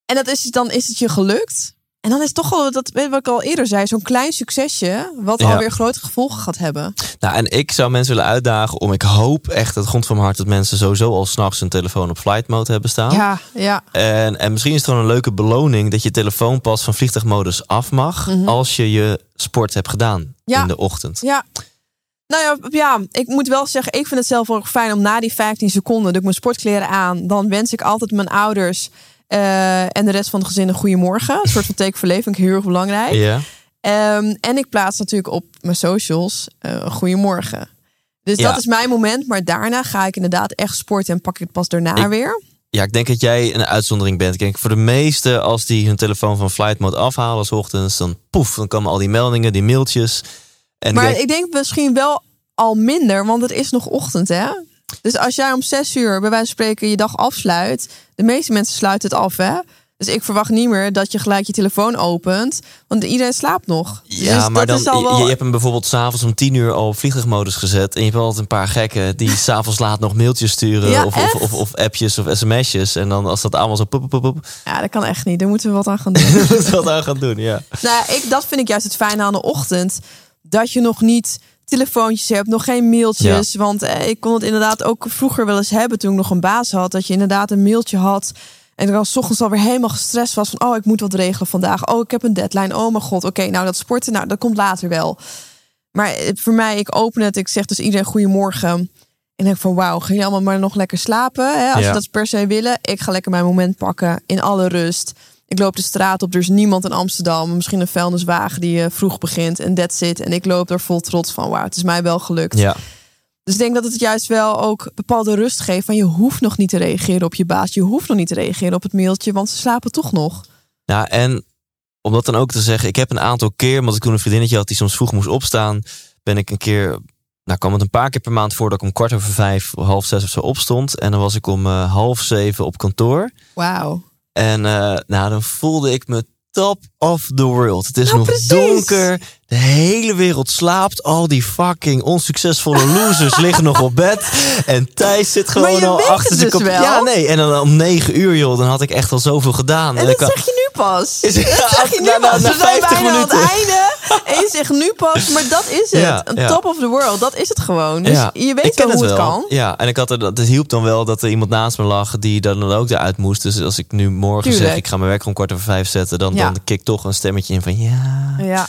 En dat is, dan is het je gelukt. En dan is het toch wel, dat weet wat ik al eerder zei, zo'n klein succesje, wat Ja. alweer grote gevolgen gaat hebben. Nou, en ik zou mensen willen uitdagen om, ik hoop echt de grond van mijn hart dat mensen sowieso al s'nachts hun telefoon op flight mode hebben staan. Ja, ja. En, en misschien is het gewoon een leuke beloning dat je telefoon pas van vliegtuigmodus af mag als je je sport hebt gedaan Mhm. Ja. in de ochtend. Ja. Nou ja, ja, ik moet wel zeggen, ik vind het zelf wel erg fijn om na die 15 seconden, doe ik mijn sportkleren aan, dan wens ik altijd mijn ouders eh, en de rest van het gezin een goede morgen. Een soort van teken voor leven, heel erg belangrijk. Ja. Ehm, en ik plaats natuurlijk op mijn socials eh een goede morgen. Dus Ja. dat is mijn moment, maar daarna ga ik inderdaad echt sporten en pak ik het pas daarna Ik- weer. Ja, ik denk dat jij een uitzondering bent. Kijk, voor de meesten, als die hun telefoon van flight mode afhalen s ochtends, dan poef, dan komen al die meldingen, die mailtjes. En Maar ik denk, ik denk misschien wel al minder, want het is nog ochtend, hè? Dus als jij om zes uur bij wijze van spreken je dag afsluit, de meeste mensen sluiten het af, hè? Dus ik verwacht niet meer dat je gelijk je telefoon opent, want iedereen slaapt nog. ja, dus maar dat dan, wel... je, je hebt hem bijvoorbeeld s'avonds om tien uur al op vliegtuigmodus gezet. En je hebt altijd een paar gekken die s'avonds laat nog mailtjes sturen. Ja, of, of, of, of appjes of sms'jes. En dan als dat allemaal zo poep, poep, poep, Ja, dat kan echt niet. Daar moeten we wat aan gaan doen. dat is wat aan gaan doen, ja. nou, ik, dat vind ik juist het fijne aan de ochtend. Dat je nog niet telefoontjes hebt, nog geen mailtjes. Want eh, ik kon het inderdaad ook vroeger wel eens hebben toen ik nog een baas had. Dat je inderdaad een mailtje had. En als 's ochtends alweer helemaal gestrest was van... oh, ik moet wat regelen vandaag. Oh, ik heb een deadline. Oh mijn god. Oké, nou dat sporten, nou dat komt later wel. Maar eh, voor mij, ik open het. Ik zeg dus iedereen goedemorgen. En ik denk van wauw, gaan jullie allemaal maar nog lekker slapen? Hè? Als Ja. je dat per se willen. Ik ga lekker mijn moment pakken in alle rust. Ik loop de straat op, er is niemand in Amsterdam. Misschien een vuilniswagen die eh, vroeg begint en that's it. En ik loop er vol trots van, wauw, het is mij wel gelukt. Ja, Dus ik denk dat het juist wel ook bepaalde rust geeft. Van je hoeft nog niet te reageren op je baas. Je hoeft nog niet te reageren op het mailtje, want ze slapen toch nog. Nou, en om dat dan ook te zeggen, ik heb een aantal keer, omdat ik toen een vriendinnetje had die soms vroeg moest opstaan, ben ik een keer, nou kwam het een paar keer per maand voor dat ik om kwart over vijf, half zes of zo opstond. En dan was ik om eh, half zeven op kantoor. Wauw. En eh, nou, dan voelde ik me top of the world. Het is Nou, nog precies. donker. De hele wereld slaapt. Al die fucking onsuccesvolle losers liggen nog op bed. En Thijs zit gewoon Maar je al weet achter zijn dus. Ja, nee. En dan om negen uur, joh, dan had ik echt al zoveel gedaan. En dat zeg je nu pas. Is- Dat zeg je nu na- pas. na We zijn 50 bijna aan het minuten. einde. En je zegt nu pas, maar dat is het. Ja, een ja. top of the world, dat is het gewoon. Dus Ja, je weet wel hoe het, wel. kan. Ja, en ik had er, dat het hielp dan wel dat er iemand naast me lag die dan ook eruit moest. Dus als ik nu morgen Tuurlijk. zeg, ik ga mijn werk om kwart over vijf zetten, dan, dan kikt toch een stemmetje in van ja. Ja.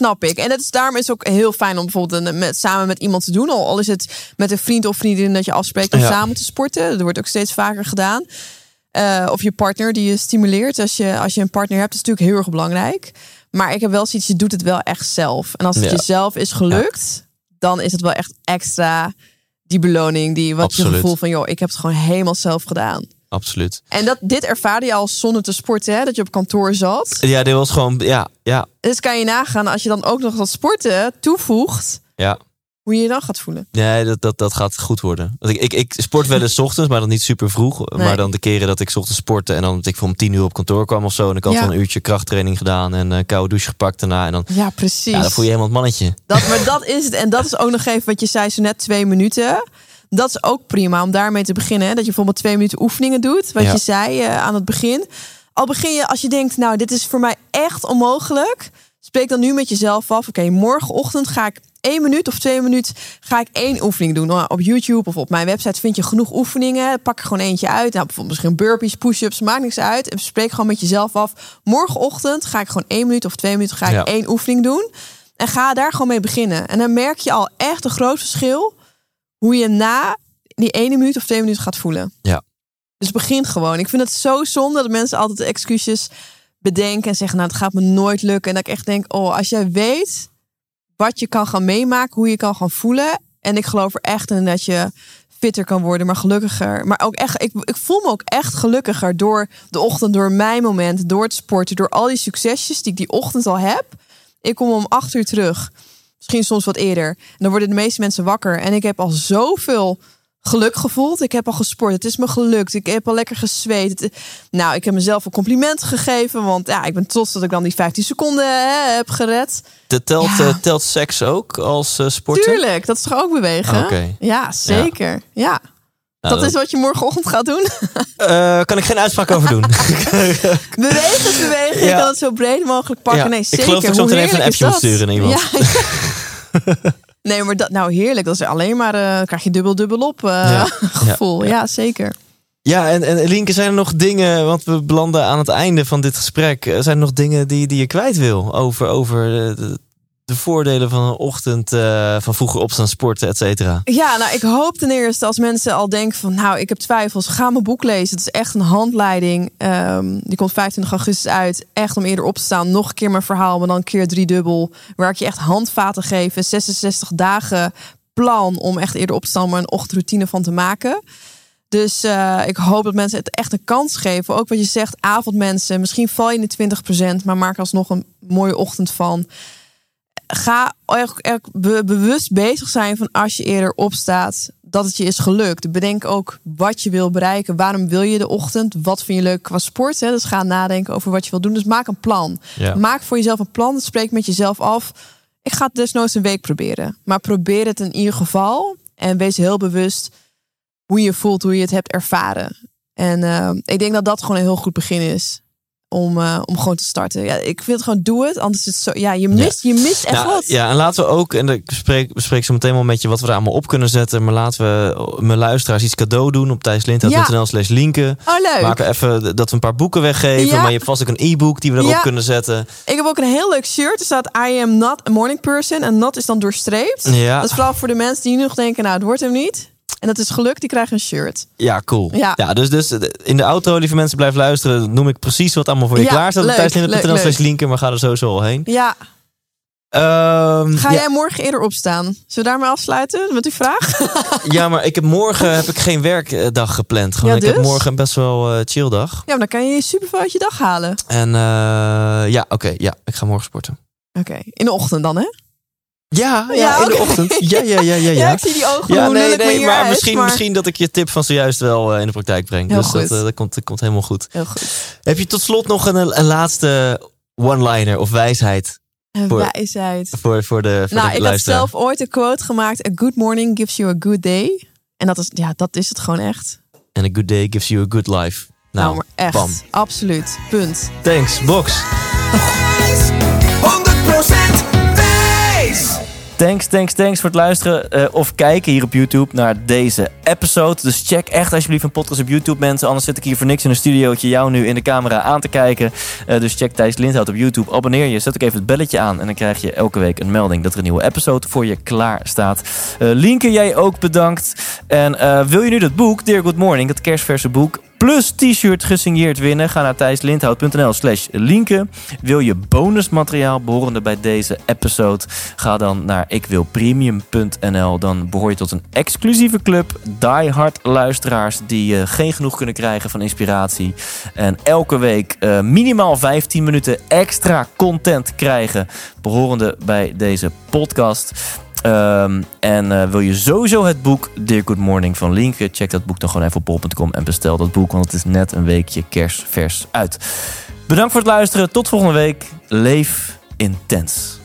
Snap ik. En dat is, daarom is het ook heel fijn om bijvoorbeeld een, met, samen met iemand te doen. Al, is het met een vriend of vriendin dat je afspreekt om Ja. samen te sporten. Dat wordt ook steeds vaker gedaan. Eh, of je partner die je stimuleert. Als je, als je een partner hebt, is natuurlijk heel erg belangrijk. Maar ik heb wel zoiets, je doet het wel echt zelf. En als het Ja. jezelf is gelukt, dan is het wel echt extra die beloning. Die, wat je gevoel van, joh, ik heb het gewoon helemaal zelf gedaan. Absoluut. En dat, dit ervaarde je al zonder te sporten, hè? dat je op kantoor zat. Ja, dit was gewoon, ja, ja, Dus kan je nagaan, als je dan ook nog dat sporten toevoegt, ja. hoe je je dan gaat voelen. Nee, dat, dat, dat gaat goed worden. Want ik, ik, ik sport wel eens ochtends, maar dan niet super vroeg. Nee. Maar dan de keren dat ik ochtends sportte en dan dat ik voor om tien uur op kantoor kwam of zo. En ik had Ja. dan een uurtje krachttraining gedaan en een koude douche gepakt daarna. En dan, Ja, precies. ja, dan voel je helemaal het mannetje. dat, maar dat is het. En dat is ook nog even wat je zei, zo net twee minuten. Dat is ook prima om daarmee te beginnen. Hè? Dat je bijvoorbeeld twee minuten oefeningen doet. Wat Ja. je zei eh, aan het begin. Al begin je, als je denkt, nou, dit is voor mij echt onmogelijk. Spreek dan nu met jezelf af. Oké, morgenochtend ga ik één minuut of twee minuten ga ik één oefening doen. Nou, op YouTube of op mijn website vind je genoeg oefeningen. Pak er gewoon eentje uit. Nou, bijvoorbeeld misschien burpees, push-ups, maakt niks uit. En spreek gewoon met jezelf af. Morgenochtend ga ik gewoon één minuut of twee minuten ga ik Ja. één oefening doen. En ga daar gewoon mee beginnen. En dan merk je al echt een groot verschil hoe je na die ene minuut of twee minuten gaat voelen. Ja. Dus begin gewoon. Ik vind het zo zonde dat mensen altijd excuses bedenken en zeggen, nou, het gaat me nooit lukken. En dat ik echt denk, oh, als jij weet wat je kan gaan meemaken, hoe je kan gaan voelen. En ik geloof er echt in dat je fitter kan worden, maar gelukkiger. Maar ook echt, ik, ik voel me ook echt gelukkiger door de ochtend, door mijn moment, door het sporten, door al die succesjes die ik die ochtend al heb. Ik kom om acht uur terug. Misschien soms wat eerder. En dan worden de meeste mensen wakker. En ik heb al zoveel geluk gevoeld. Ik heb al gesport. Het is me gelukt. Ik heb al lekker gezweet. Het- nou, ik heb mezelf een compliment gegeven. Want ja, ik ben trots dat ik dan die 15 seconden hè, heb gered. De telt, Ja. eh, telt seks ook als sporter? Tuurlijk, dat is toch ook bewegen? Oké. Ja, zeker. Ja. Nou, dat is wat je morgenochtend gaat doen. Eh, kan ik geen uitspraak over doen. bewegen bewegen. Ja. kan het zo breed mogelijk pakken. Ja, Nee, ik zeker. geloof dat ik zo meteen even een appje moet sturen iemand. Ja. nee, maar dat, nou heerlijk. Dat is alleen maar, eh, krijg je dubbel dubbel op eh, Ja. gevoel. Ja, zeker. Ja, en, en Linke, zijn er nog dingen, want we belanden aan het einde van dit gesprek. eh, Zijn er nog dingen die, die je kwijt wil over, over de, de, de voordelen van een ochtend, eh, van vroeger opstaan, sporten, et cetera? Ja, nou, ik hoop ten eerste als mensen al denken van, nou, ik heb twijfels, ga mijn boek lezen. Het is echt een handleiding. Ehm, die komt 25 augustus uit. Echt om eerder op te staan. Nog een keer mijn verhaal, maar dan een keer driedubbel. Waar ik je echt handvaten geef. Een 66 dagen plan om echt eerder op te staan, maar een ochtendroutine van te maken. Dus eh, ik hoop dat mensen het echt een kans geven. Ook wat je zegt, avondmensen. Misschien val je in de 20%, maar maak alsnog een mooie ochtend van. Ga be- bewust bezig zijn van als je eerder opstaat, dat het je is gelukt. Bedenk ook wat je wil bereiken. Waarom wil je de ochtend? Wat vind je leuk qua sport? Hè? Dus ga nadenken over wat je wil doen. Dus maak een plan. Ja. Maak voor jezelf een plan. Spreek met jezelf af. Ik ga het desnoods een week proberen. Maar probeer het in ieder geval. En wees heel bewust hoe je je voelt, hoe je het hebt ervaren. En eh, ik denk dat dat gewoon een heel goed begin is. Om, eh, om gewoon te starten. Ja, ik vind het gewoon doe het. Anders is het zo. Ja, je mist, je mist echt Nou, wat. ja, en laten we ook, en ik bespreek, bespreek zo meteen wel met je wat we er allemaal op kunnen zetten. Maar laten we mijn luisteraars iets cadeau doen op thijslindhout.nl slash linken. Oh, leuk. Maken even dat we een paar boeken weggeven. Ja. Maar je hebt vast ook een e-book die we erop Ja. kunnen zetten. Ik heb ook een heel leuk shirt. Er staat I am not a morning person. En not is dan doorstreept. Ja. Dat is vooral voor de mensen die nu nog denken, nou, het wordt hem niet. En dat is geluk, die krijgen een shirt. Ja, cool. Ja. dus, dus in de auto, lieve mensen, blijf luisteren. Noem ik precies wat allemaal voor je Ja, klaar staat leuk, slash leuk. linken. Maar ga er sowieso al heen. Ja, Ehm, ga ja, jij morgen eerder opstaan? Zullen we daarmee afsluiten met uw vraag? ja, maar ik heb morgen heb ik geen werkdag gepland. Gewoon, Ja, Ik heb dus? morgen een best wel eh, chill dag. Ja, maar dan kan je je super veel uit je dag halen. En eh, ja, oké. ja, ik ga morgen sporten. Oké, in de ochtend dan, hè? Ja, ja, Ja, in de ochtend. Ja, ja, ja, ja. Ja, ja. ik zie die ogen. Ja, nee, nee, maar uit, misschien, maar- misschien dat ik je tip van zojuist wel eh, in de praktijk breng. Heel dus dat, goed. eh, dat, komt, dat komt helemaal goed. Heel goed. Heb je tot slot nog een, een laatste one-liner of wijsheid Een Voor- wijsheid. voor, voor de, voor Nou, de ik had luisteraar? zelf ooit een quote gemaakt. A good morning gives you a good day. En dat is, ja, dat is het gewoon echt. And a good day gives you a good life. Nou, Nou, maar echt. bam. Absoluut. Punt. Thanks, Box. 100% wijs! Thanks, thanks, thanks voor het luisteren eh, of kijken hier op YouTube naar deze episode. Dus check echt alsjeblieft een podcast op YouTube, mensen. Anders zit ik hier voor niks in een studiootje jou nu in de camera aan te kijken. Eh, dus check Thijs Lindhout op YouTube. Abonneer je, zet ook even het belletje aan. En dan krijg je elke week een melding dat er een nieuwe episode voor je klaar staat. Eh Linke, jij ook bedankt. En wil je nu dat boek, Dear Good Morning, dat kerstverse boek... Plus t-shirt gesigneerd winnen. Ga naar thijslindhout.nl slash linken. Wil je bonusmateriaal behorende bij deze episode? Ga dan naar ikwilpremium.nl. Dan behoor je tot een exclusieve club. Die hard luisteraars die eh, geen genoeg kunnen krijgen van inspiratie. En elke week eh, minimaal 15 minuten extra content krijgen. Behorende bij deze podcast. Ehm, en eh, wil je sowieso het boek Dear Good Morning van Linken? Check dat boek dan gewoon even op bol.com en bestel dat boek, want het is net een weekje kerstvers uit. Bedankt voor het luisteren. Tot volgende week. Leef intens.